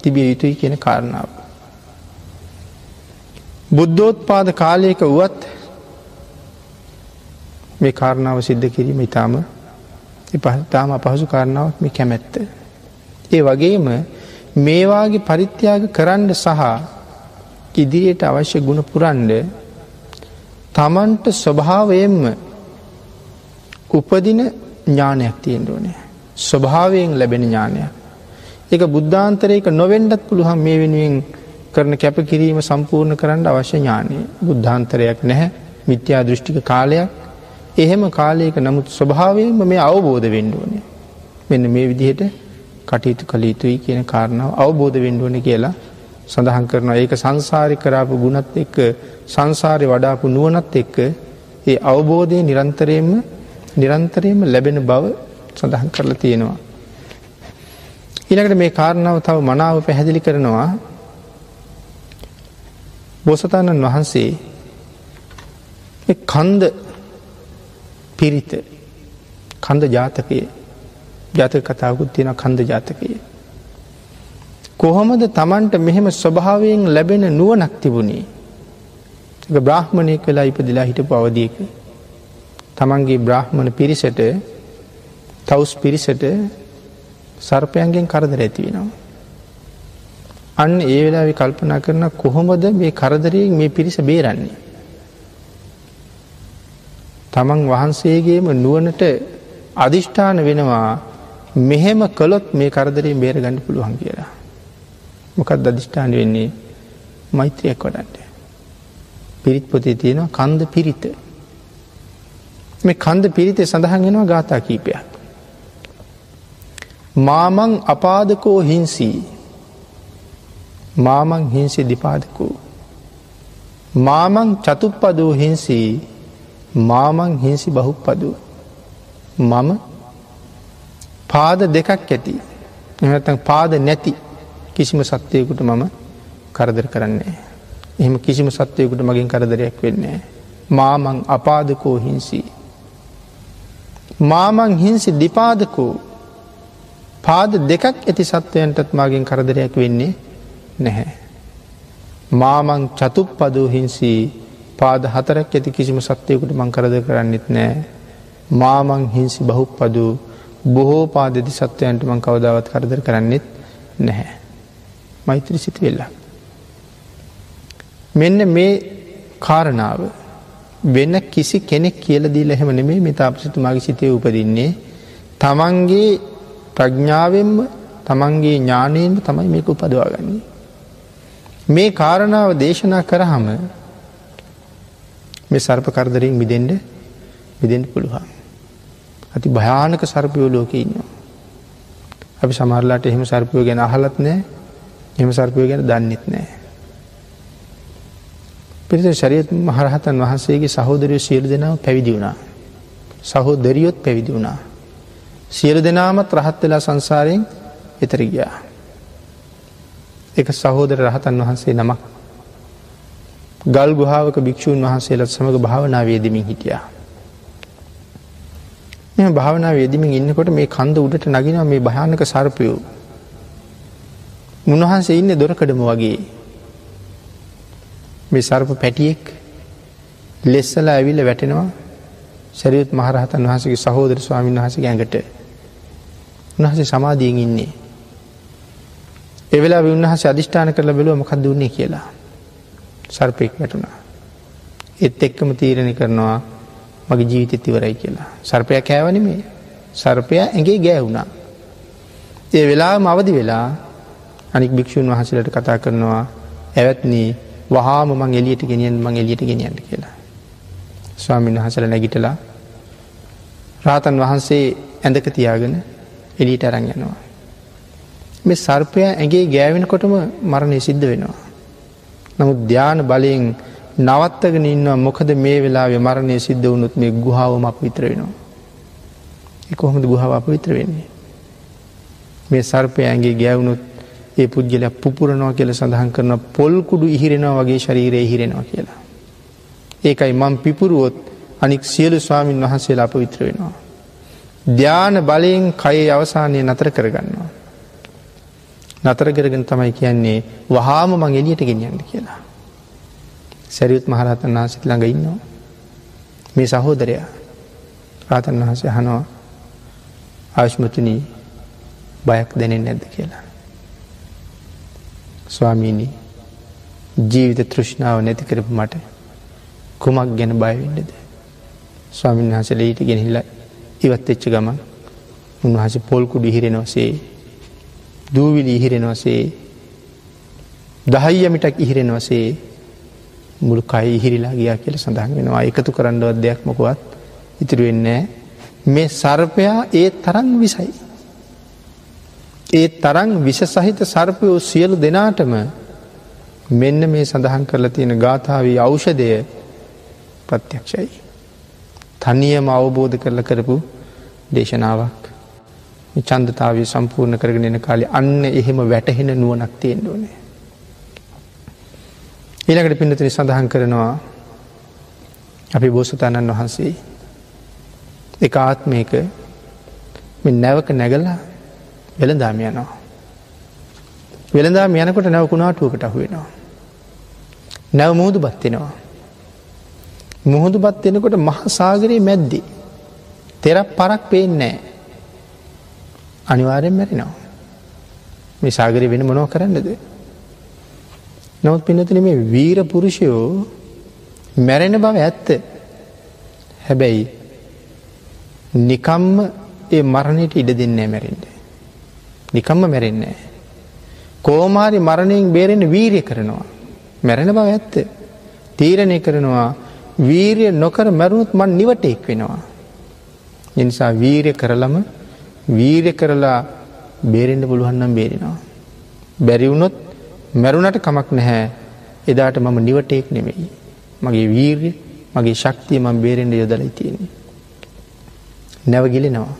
තිබිය යුතුයි කියන කාරණාව. බුද්ධෝත් පාද කාලයක වුවත් මේ කාරණාව සිද්ධ කිරීම ඉතාම පහතාම අපහසු කාරණාවක් මේ කැමැත්ත. ඒ වගේම මේවාගේ පරිත්‍යාග කරන්න සහ ඉදිරියට අවශ්‍ය ගුණ පුරන්ඩ තමන්ට ස්වභාවයෙන්ම උපදින ඥානයක් තියෙන්ට ඕනේ. ස්වභාවයෙන් ලැබෙන ඥානයක්. එක බුද්ධාන්තරයක නොවෙන්ඩත් පුළුවන් මේ වෙනුවෙන් කරන කැප කිරීම සම්පූර්ණ කරන්න අවශ්‍ය ඥානය බුද්ධාන්තරයක් නැහැ මිත්‍යා දෘෂ්ටික කාලයක් එහෙම කාලයක නමුත් ස්වභාවයෙන්ම මේ අවබෝධ වෙන්ඩුවනේ මෙන්න මේ විදිහට කටයුතු කළ යුතුයි කියන කාරණාව අවබෝධ වෙන්ඩුවන කියලා සඳහන් කරනවා ඒක සංසාරි කරාපු ගුණත් එක්ක සංසාරය වඩාපු නුවනත් එක්ක ඒ අවබෝධය නිරන්තරයෙන්ම නිරන්තරයෙන්ම ලැබෙන බව සඳහන් කරලා තියෙනවා. ඊළඟට මේ කාරණාව තව මනාව පැහැදිලි කරනවා බෝසතාණන් වහන්සේ කන්ද පිරිත කන්ද ජාතකයේ ජාතක කතාවකුත් තියෙන කන්ද ජාතකයේ. කොහොමද තමන්ට මෙහෙම ස්වභාවයෙන් ලැබෙන නුවනක් තිබුණේ. බ්‍රාහ්මණයෙක් වෙලා ඉපදිලා හිටපු අවදියක. තමන්ගේ බ්‍රාහ්මණ පිරිසට තවස් පිරිසට සර්පයන්ගෙන් කරදර ඇති වෙනවා. අන්න ඒ වෙලා කල්පනා කරන කොහොමද මේ කරදරයෙන් මේ පිරිස බේරන්නේ. තමන් වහන්සේගේම නුවනට අධිෂ්ඨාන වෙනවා මෙහෙම කළොත් මේ කරදරේ බේර ගන්න පුළුවන් කියලා. මොකත් අධිෂ්ඨාන වෙන්නේ මෛත්‍රයක් වඩන්ට. පිරිත් පොතේ තියෙනවා කන්ද පිරිත. මේ කන්ද පිරිතේ සඳහන් වෙනවා ගාථා කීපයක්. මාමං අපාදකෝ හිංසී මාමං හිංසි දිපාදකෝ. මාමං චතුප්පදෝ හිංසී මාමං හිංසි බහුප්පදෝ. මම පාද දෙකක් ඇති එතන් පාද නැති කිසිම සත්වයකුට මම කරදර කරන්නේ. එහෙම කිසිම සත්වයකුට මගින් කරදරයක් වෙන්නේ. මාමං අපාදකෝ හිංසී. මාමං හිංසි දිපාදකෝ පාද දෙකක් ඇති සත්වයන්ටත් මගින් කරදරයක් වෙන්නේ නැහැ. මාමං චතුප් පදූ හිංසී පාද හතරක් ඇති කිසිම සත්වයකුට මං කරද කරන්නෙත් නෑ. මාමං හිංසි බහුප් පදූ බොහෝ පාදදි සත්වයන්ට මං කවදාවත් කරදර කරන්නෙත් නැහැ. මෛත්‍රී සිති වෙල්ලා. මෙන්න මේ කාරණාව වෙන කිසි කෙනෙක් කියල දීල එහෙම නෙමේ මේ තාපසිතුමාගේ සිතය උපදින්නේ තමන්ගේ ප්‍රඥාවෙන්ම තමන්ගේ ඥානයෙන්ම තමයි මේක උපදවාගන්නේ. මේ කාරණාව දේශනා කරහම මේ සර්ප කරදරින් මිදෙන්ඩ මිදෙන්ට පුළුවන්. ඇති භයානක සර්පයෝ ලෝක ඉන්නවා. අපි සමරලාට එහෙම සර්පයෝ ගැන අහලත් නෑ එම සර්පයෝ ගැන දන්නෙත් නෑ. පිරිත ශරියත් මහරහතන් වහන්සේගේ සහෝදරය සියලු දෙනාව පැවිදි වුණා. සහෝදරියොත් පැවිදි වුණා. සියලු දෙනාමත් රහත් වෙලා සංසාරයෙන් එතර ගියා. එක සහෝදර රහතන් වහන්සේ නමක් ගල් ගුහාාවක භික්‍ෂූන් වහන්සේලත් සමඟ භාවනාවේ දෙමින් හිටියා. මෙ භාවනාව යෙදමින් ඉන්නකොට මේ කන්ද උඩට නගෙනවා මේ භයානක සර්පයෝ. උන්වහන්සේ ඉන්න දොරකඩම වගේ මේ සර්ප පැටියෙක් ලෙස්සලා ඇවිල්ල වැටෙනවා සැරියුත් මහරහතන් වහසගේ සහෝදර ස්වාමීන් වහස ගැඟට උන්හසේ සමාධියෙන් ඉන්නේ. එවෙලා උන්හස අධිෂ්ඨාන කරල බැලුව මොකක්ද වන්නේ කියලා. සර්පයෙක් වැටුණා. එත් එක්කම තීරණය කරනවා මගේ ජීවිතත් ඉවරයි කියලා. සර්පයක් කෑවන මේ සර්පය ඇගේ ගෑවුණා. ඒ වෙලා මවදි වෙලා අනික් භික්‍ෂූන් වහසලට කතා කරනවා ඇවත්නී වහාම මං එලියට ගෙනියන් මං එලියට ගෙනියන්න කියලා. ස්වාමීන් වහසල නැගිටලා රාතන් වහන්සේ ඇඳක තියාගෙන එලිට අරං යනවා. මේ සර්පය ඇගේ ගෑවෙනකොටම මරණය සිද්ධ වෙනවා. නමුත් ධ්‍යාන බලයෙන් නවත්තගෙන ඉන්නවා මොකද මේ වෙලා මරණය සිද්ධ වුණුත් මේ ගුහාවම අප විතර වෙනවා. කොහොමද ගුහාව අප විතර වෙන්නේ. මේ සර්පය ඇගේ ගෑවුණුත් ඒ පුද්ගල පුපුරනවා කියල සඳහන් කරන පොල්කුඩු ඉහිරෙනවා වගේ ශරීරය හිරෙනවා කියලා. ඒකයි මං පිපුරුවොත් අනික් සියලු ස්වාමීන් වහන්සේලා අප විතර වෙනවා. ධ්‍යාන බලයෙන් කයේ අවසානය නතර කරගන්නවා. නතර කරගෙන තමයි කියන්නේ වහාම මං එලියට ගෙනියන්න කියලා. සැරියුත් මහරහතන් වහන්සිත් ළඟ ඉන්නවා. මේ සහෝදරයා රාතන් වහන්සේ හනවා ආශ්මතුනී බයක් දැනෙන් නැද්ද කියලා. ස්වාමීණී ජීවිත තෘෂ්ණාව නැති කරපු මට කුමක් ගැන බයවෙන්නද. ස්වාමීන් වහසල ඊට ගෙනහිල්ලා ඉවත් එච්ච ගම උන්වහස පොල්කුඩු හිරෙනවසේ දූවිලි ඉහිරෙන වසේ දහයියමිටක් ඉහිරෙන වසේ මුළු කයි ඉහිරිලා ගියා කියල සඳහන් වෙනවා එකතු කරන්නවත් දෙයක් මොකුවත් ඉතිරු වෙන්නේ මේ සර්පයා ඒ තරන් විසයි. ඒ තරන් විෂ සහිත සර්පයෝ සියලු දෙනාටම මෙන්න මේ සඳහන් කරලා තියෙන ගාථාවී අෞෂදය ප්‍රත්‍යක්ෂයි. තනියම අවබෝධ කරල කරපු දේශනාවක් චන්දතාවය සම්පූර්ණ කරගෙන එන කාලේ අන්න එහෙම වැටහෙන නුවනක් තියෙන් ඕනේ. ඊළකට පින්නතින සඳහන් කරනවා අපි බෝසතාණන් වහන්සේ එක ආත්මයක නැවක නැගලා වෙළදාම යනවා. වෙළදාම යනකොට නැවකුණාටුවකට අහුවෙනවා. නැව මුහුදු බත්වෙනවා. මුහුදු බත් වෙනකොට මහසාගරයේ මැද්දි. තෙරක් පරක් පේෙන්නෑ. අනිවාරයෙන් මැරෙනවා. මේ සාගරය වෙන මොනව කරන්නද. නවත් පිනතින මේ වීර පුරුෂයෝ මැරෙන බව ඇත්ත. හැබැයි නිකම්ම ඒ මරණයට ඉඩ දෙන්නේ මැරෙන්ට. නිකම්ම මැරෙන්නේ. කෝමාරි මරණයෙන් බේරෙන වීරය කරනවා. මැරෙන බව ඇත්ත. තීරණය කරනවා වීරිය නොකර මැරුණුත් මන් නිවටෙක් වෙනවා. එනිසා වීරය කරලම වීරය කරලා බේරෙන්ට පුළුවන්නම් බේරෙනවා. බැරිවුණොත් මැරුණට කමක් නැහැ එදාට මම නිවටෙක් නෙමෙයි. මගේ වීර්ය මගේ ශක්තිය මං බේරෙන්ට යොදලයි තියෙන්නේ. නැවගිලෙනවා.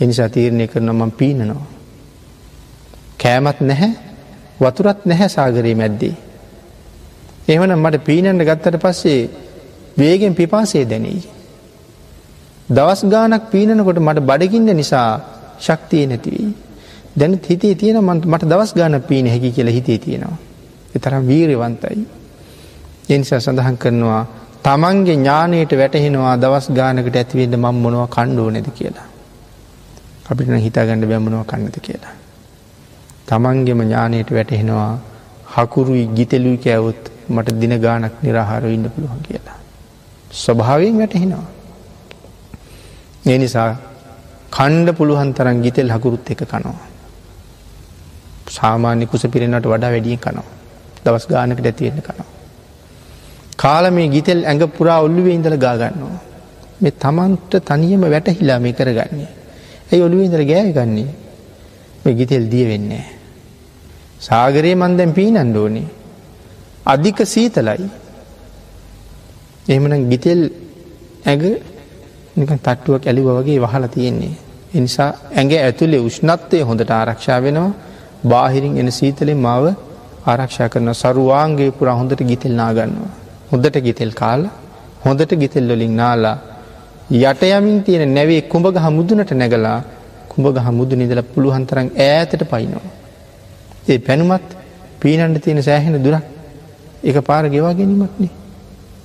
එනිසා තීරණය කරන මං පීනනවා. කෑමත් නැහැ වතුරත් නැහැ සාගරයේ මැද්දේ. එහමන මට පීනන්න ගත්තට පස්සේ වේගෙන් පිපාසේ දැනී. දවස් ගානක් පීනනකොට මට බඩගින්න නිසා ශක්තිය නැතිවී. දැන හිතේ තියෙන මට දවස් ගාන පීන හැකි කියලා හිතේ තියෙනවා. එතරම් වීරවන්තයි. එනිසා සඳහන් කරනවා තමන්ගේ ඥානයට වැටහෙනවා දවස් ගානකට ඇතිවෙන්න මං මොනවා කණ්ඩෝ නැද කියලා. අපිට හිතාගණඩ බැම්මනවා කන්නද කියලා. තමන්ගෙම ඥානයට වැටහෙනවා හකුරුයි ගිතෙලුයි කෑවුත් මට දින ගානක් නිරහාර ඉන්න පුළුවන් කියලා. ස්වභාවයෙන් වැටහෙනවා. ඒ නිසා කණ්ඩ පුළුවන් තරන් ගිතෙල් හකුරුත් එක කනවා. සාමාන්‍ය කුස පිරෙනට වඩා වැඩියෙන් කනවා. දවස් ගානකට ඇතිවෙන්න කනවා. කාල මේ ගිතෙල් ඇඟ පුරා ඔල්ලුවේ ඉඳල ගාගන්නවා. මේ තමන්ට තනියම වැටහිලා මේ කරගන්නේ. ඇයි ඔළුවේ ඉඳල ගෑ ගන්නේ මේ ගිතෙල් දිය වෙන්නේ. සාගරයේ මන්දැන් පීනන්ඩ ඕනේ. අධික සීතලයි. එහෙමන ගිතෙල් ඇඟ නිකන් තට්ටුවක් ඇලිව වගේ වහලා තියෙන්නේ. එනිසා ඇඟ ඇතුළේ උෂ්ණත්වය හොඳට ආරක්ෂා වෙනවා බාහිරින් එන සීතලෙන් මාව ආරක්ෂා කරන සරුවාන්ගේ පුර හොඳට ගිතෙල් නාගන්නවා. හොඳට ගිතෙල් කාල හොඳට ගිතෙල් වලින් නාලා යට යමින් තියෙන නැවේ කුඹග හමුදුනට නැගලා කුඹග හමුදු නිදල පුළුහන්තරන් ඈතට පයිනවා. ඒ පැනුමත් පීනන්ට තියෙන සෑහෙන දුරක් එක පාර ගෙවා ගැනීමක්නේ.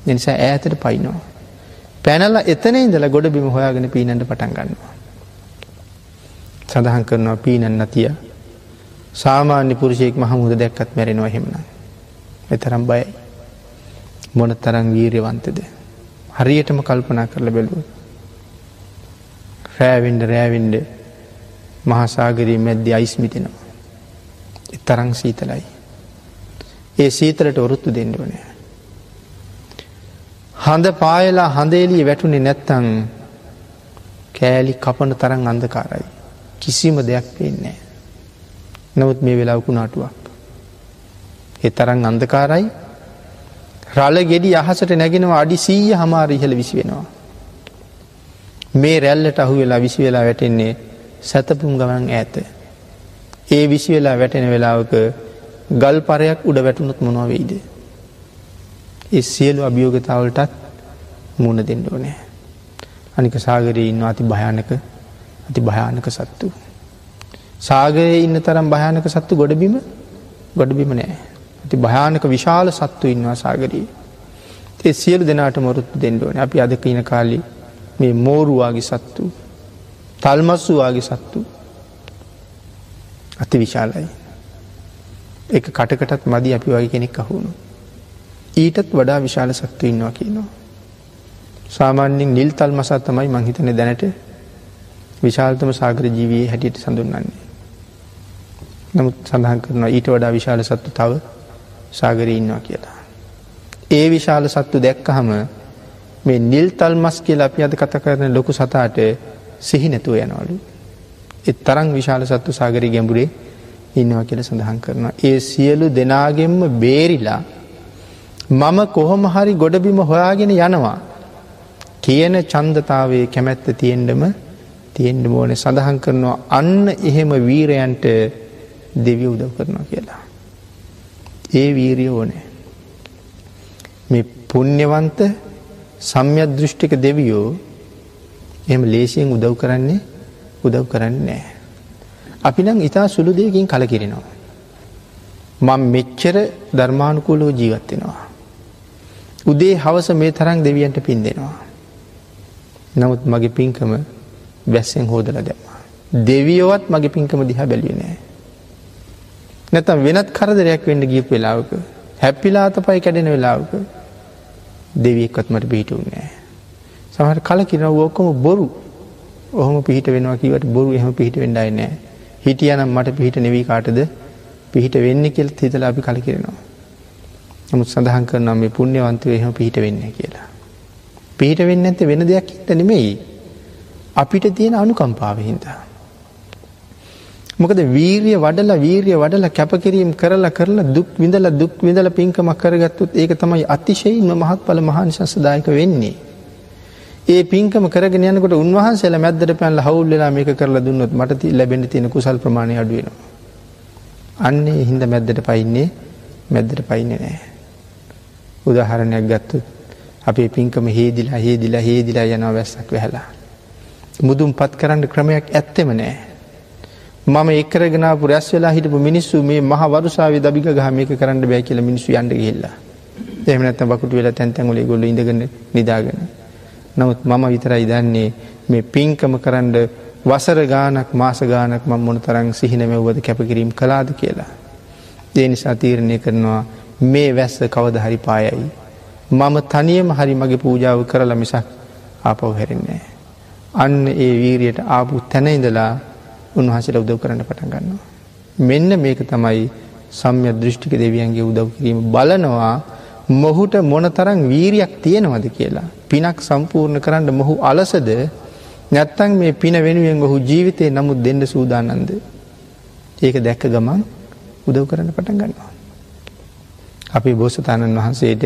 නිසා ඈතට පයිනවා. පැනල එතන ඉඳල ගොඩ බිම හොයාගෙන පීනට පටන් ගන්නවා. සඳහන් කරනවා පීනන්න තිය සාමාන්‍ය පුරුෂයෙක් මහමුද දැක්කත් මැරෙනවා හෙමන. එතරම් බයයි. මොන තරං වීරවන්තද. හරියටම කල්පනා කරල බැලුව. රෑවෙන්ඩ රෑවෙන්ඩ මහසාගරී මැද්දි අයිස්මිතිනවා. එතරං සීතලයි. ඒ සීතලට ඔරුත්තු දෙන්න ඕනෑ. හඳ පායලා හඳේලිය වැටුනේ නැත්තං කෑලි කපන තරන් අන්දකාරයි. කිසිම දෙයක් පේන්නේ. නමුත් මේ වෙලාවකු නාටුවක්. එ තරන් අන්දකාරයි රල ගෙඩි අහසට නැගෙනවා අඩි සීය හමාර ඉහළ විසි වෙනවා. මේ රැල්ලට අහු වෙලා විසි වෙලා වැටෙන්නේ සැතපුම් ගමන් ඇත. ඒ විසි වෙලා වැටෙන වෙලාවක ගල් පරයක් උඩ වැටුනොත් මොනොවෙයිද. ඒ සියලු අභියෝගතාවලටත් මුණ දෙන්න ඕනෑ. අනික සාගරයේ ඉන්න අති භයානක අති භයානක සත්තු. සාගරයේ ඉන්න තරම් භයානක සත්තු ගොඩබිම ගොඩබිම නෑ. ඇති භයානක විශාල සත්තු ඉන්නවා සාගරී. ඒ සියලු දෙනාට මොරුත්තු දෙන්නඩුවන අපි අදක ඉන කාලි මේ මෝරුවාගේ සත්තු තල්මස්සුවාගේ සත්තු අති විශාලයි. එක කටකටත් මදි අපි වගේ කෙනෙක් අහුණු. ඊටත් වඩා විශාල සත්තු ඉන්නවා කියනවා. සාමාන්‍යෙන් නිල් තල් මසත් තමයි මංහිතන දැනට විශාල්තම සාගර ජීවයේ හැටියට සඳුන්න්නේ. නමුත් සඳහන් කරනවා ඊට වඩා විශාල සත්තු තව සාගරී ඉන්නවා කියලා. ඒ විශාල සත්තු දැක්කහම මේ නිල් තල් මස් කියලා අපි අද කත කරන ලොකු සතාට සිහිනැතුව යනවලු. එත් තරං විශාල සත්තු සාගරී ගැඹුරේ ඉන්නවා කියල සඳහන් කරනවා. ඒ සියලු දෙනාගෙන්ම බේරිලා මම කොහොම හරි ගොඩබිම හොයාගෙන යනවා. කියන චන්දතාවේ කැමැත්ත තියෙන්ඩම තියෙන්ඩ ඕන සඳහන් කරනවා අන්න එහෙම වීරයන්ට දෙවිය උදව් කරනවා කියලා. ඒ වීරිය ඕනෑ. මේ පුුණ්‍යවන්ත සම්යක් දෘෂ්ටික දෙවියෝ එම ලේසියෙන් උදව් කරන්නේ උදව් කරන්නේ නෑ. අපි නම් ඉතා සුළු දෙයකින් කලකිරෙනවා. මං මෙච්චර ධර්මානුකූලෝ ජීවත්වෙනවා. උදේ හවස මේ තරං දෙවියන්ට පින් දෙෙනවා. නමුත් මගේ පින්කම බැස්සෙන් හෝදල දැම. දෙවියෝවත් මගේ පින්කම දිහා බැලිය නෑ. නැතම් වෙනත් කරදරයක් වෙන්න ගිය වෙලාවක හැපිලාත පයි කැඩෙන වෙලාවක දෙවියෙක්වත් මට පිහිටුන් නෑ. සමහට කල කිරව ඕකොම බොරු ඔහොම පිහිට වෙනවා කිවට බොරු එහම පිහිට වෙන්ඩයි නෑ හිටියනම් මට පිහිට නෙවී කාටද පිහිට වෙන්න කෙල් හිතල අපි කල කිරෙනවා. නමුත් සඳහන් කරනම් මේ පුුණ්‍යවන්තව එහම පිහිට වෙන්න කියලා. පිහිට වෙන්න ඇත වෙන දෙයක් හිත නෙමෙයි. අපිට තියෙන අනුකම්පාව හින්දා. මොකද වීරිය වඩල වීරිය වඩල කැපකිරීම් කරලා කරලා දුක් විඳල දුක් විඳල පින්කමක් කරගත්තුත් ඒක තමයි අතිශයින්ම මහත් පල මහන්සසදායක වෙන්නේ. ඒ පින්කම කරගෙන යනකොට උන්වහන්සේලා මැද්දට පැන්ල හවුල්ලලා මේක කරලා දුන්නොත් මට ලැබෙන තියෙන කුසල් ප්‍රමාණය අඩුවෙනවා. අන්නේ හින්ද මැද්දට පයින්නේ මැද්දට පයින්න නෑ. උදාහරණයක් ගත්තුත් අපේ පින්කම හේදිලා හේදිලා හේදිලා යනවා වැස්සක් වැහලා. මුදුම් පත් කරන්න ක්‍රමයක් ඇත්තෙම නෑ. මම එක්කරගෙන පුරැස් වෙලා හිටපු මිනිස්සු මේ මහ වරුසාාව දබික ගහ මේක කරන්න බෑ කියල මිනිස්සු යන්ඩ ගහිල්ලා එමනත් බකුට වෙලා තැන්තැගොලේ ගොල ඉඳගෙන නිදාගෙන. නමුත් මම විතරයි දන්නේ මේ පින්කම කරන්ඩ වසර ගානක් මාස ගානක් මං මොන තරං සිහිනමැව්වද කැපකිරීම් කලාද කියලා. ඒ නිසා තීරණය කරනවා මේ වැස්ස කවද හරි පායයි. මම තනියම හරි මගේ පූජාව කරලා මිසක් ආපව් හැරෙන්නේ. අන්න ඒ වීරියට ආපු තැනඉඳලා උන්වහසට උදව් කරන්න පටන් ගන්නවා. මෙන්න මේක තමයි සම්ය දෘෂ්ටික දෙවියන්ගේ උදව් කිරීම බලනවා මොහුට මොනතරං වීරියක් තියෙනවද කියලා. පිනක් සම්පූර්ණ කරන්න මොහු අලසද නැත්තං මේ පින වෙනුවෙන් ඔහු ජීවිතය නමුත් දෙන්න සූදානන්ද. ඒක දැක්ක ගමන් උදව් කරන්න පටන් ගන්නවා. අපි බෝසතාණන් වහන්සේට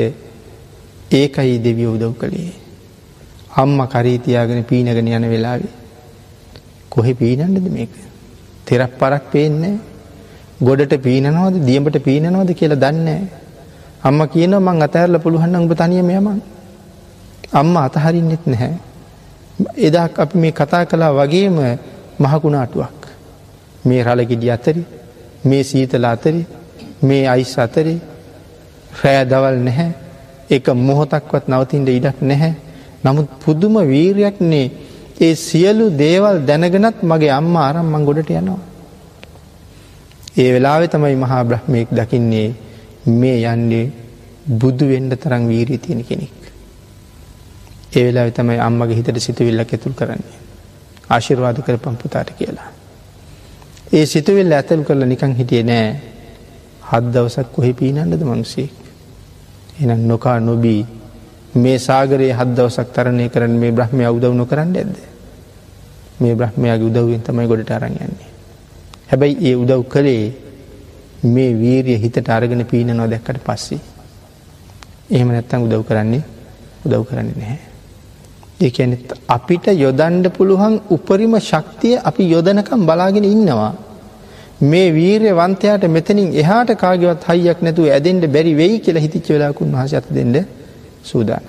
ඒකයි දෙවිය උදව් කළේ. අම්ම කරීතියාගෙන පීනගෙන යන වෙලාවේ. කොහෙ පීනන්නද මේක. තෙරක් පරක් පේන්නේ ගොඩට පීනනවද දියඹට පීනනවද කියලා දන්නේ. අම්ම කියන මං අතඇරල පුළුවන් උඹ තනියම යමන්. අම්ම අතහරින්නෙත් නැහැ. එදා අපි මේ කතා කලා වගේම මහකුණාටුවක්. මේ රලගෙඩි අතරි මේ සීතල අතරි මේ අයිස් අතරි රෑ දවල් නැහැ එක මොහොතක්වත් නවතින්ට ඉඩක් නැහැ. නමුත් පුදුම වීරයක්නේ ඒ සියලු දේවල් දැනගෙනත් මගේ අම්ම ආරම්මං ගොඩට යනවා. ඒ වෙලාවෙ තමයි මහා බ්‍රහ්මයෙක් දකින්නේ මේ යන්නේ බුදු වෙන්ඩ තරං වීරී තියෙන කෙනෙක්. ඒ වෙලා තමයි අම්මගේ හිතට සිතුවිල්ලක් ඇතුල් කරන්නේ. ආශිර්වාද කර පම්පුතාට කියලා. ඒ සිතුවිල්ල ඇතල් කරලා නිකං හිටිය නෑ හත් දවසක් කොහෙ පීනන්නද මනුසේක්. එනම් නොකා නොබී මේ සාගරයේ හත් දවසක් තරණය කරන මේ බ්‍රහ්මය උදව් නොකරන්න ඇද. මේ බ්‍රහ්මයාගේ උදව්වෙන් තමයි ගොඩට අරන් යන්නේ. හැබැයි ඒ උදව් කළේ මේ වීරිය හිතට අරගෙන පීනනවා දැක්කට පස්සේ. එහෙම නැත්තං උදව් කරන්නේ උදව් කරන්නේ නැහැ. ඒඇන අපිට යොදන්ඩ පුළුවන් උපරිම ශක්තිය අපි යොදනකම් බලාගෙන ඉන්නවා. මේ වීරය වන්තයාට මෙතනින් එහාට කාගවත් හයියක් නැතුව ඇදෙන්ට බැරි වෙයි කියලා හිතිච්ච වෙලාකුන් වහස ඇත දෙෙන්ට සූදාන.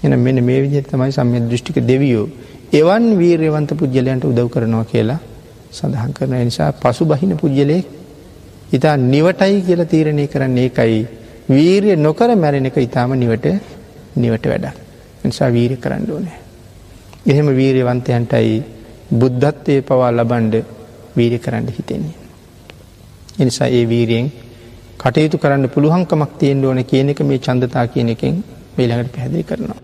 එන මෙන මේ විදිහත් තමයි සම්ය දෘෂ්ටික දෙවියෝ එවන් වීරයවන්ත පුද්ගලයන්ට උදව් කරනවා කියලා සඳහන් කරන නිසා පසු බහින පුද්ගලයෙක් ඉතා නිවටයි කියල තීරණය කරන්නේ ඒකයි වීරිය නොකර මැරෙන එක ඉතාම නිවට නිවට වැඩක් නිසා වීරය කරන්න ඕනෑ. එහෙම වීරයවන්තයන්ටයි බුද්ධත්වය පවා ලබන්ඩ වීරය කරන්න හිතෙන්නේ. එනිසා ඒ වීරියෙන් කටයුතු කරන්න පුළුවන්කමක් තියෙන් ඕන කියන එක මේ චන්දතා කියන එකෙන් මේළඟට පැහැදිලි කරනවා.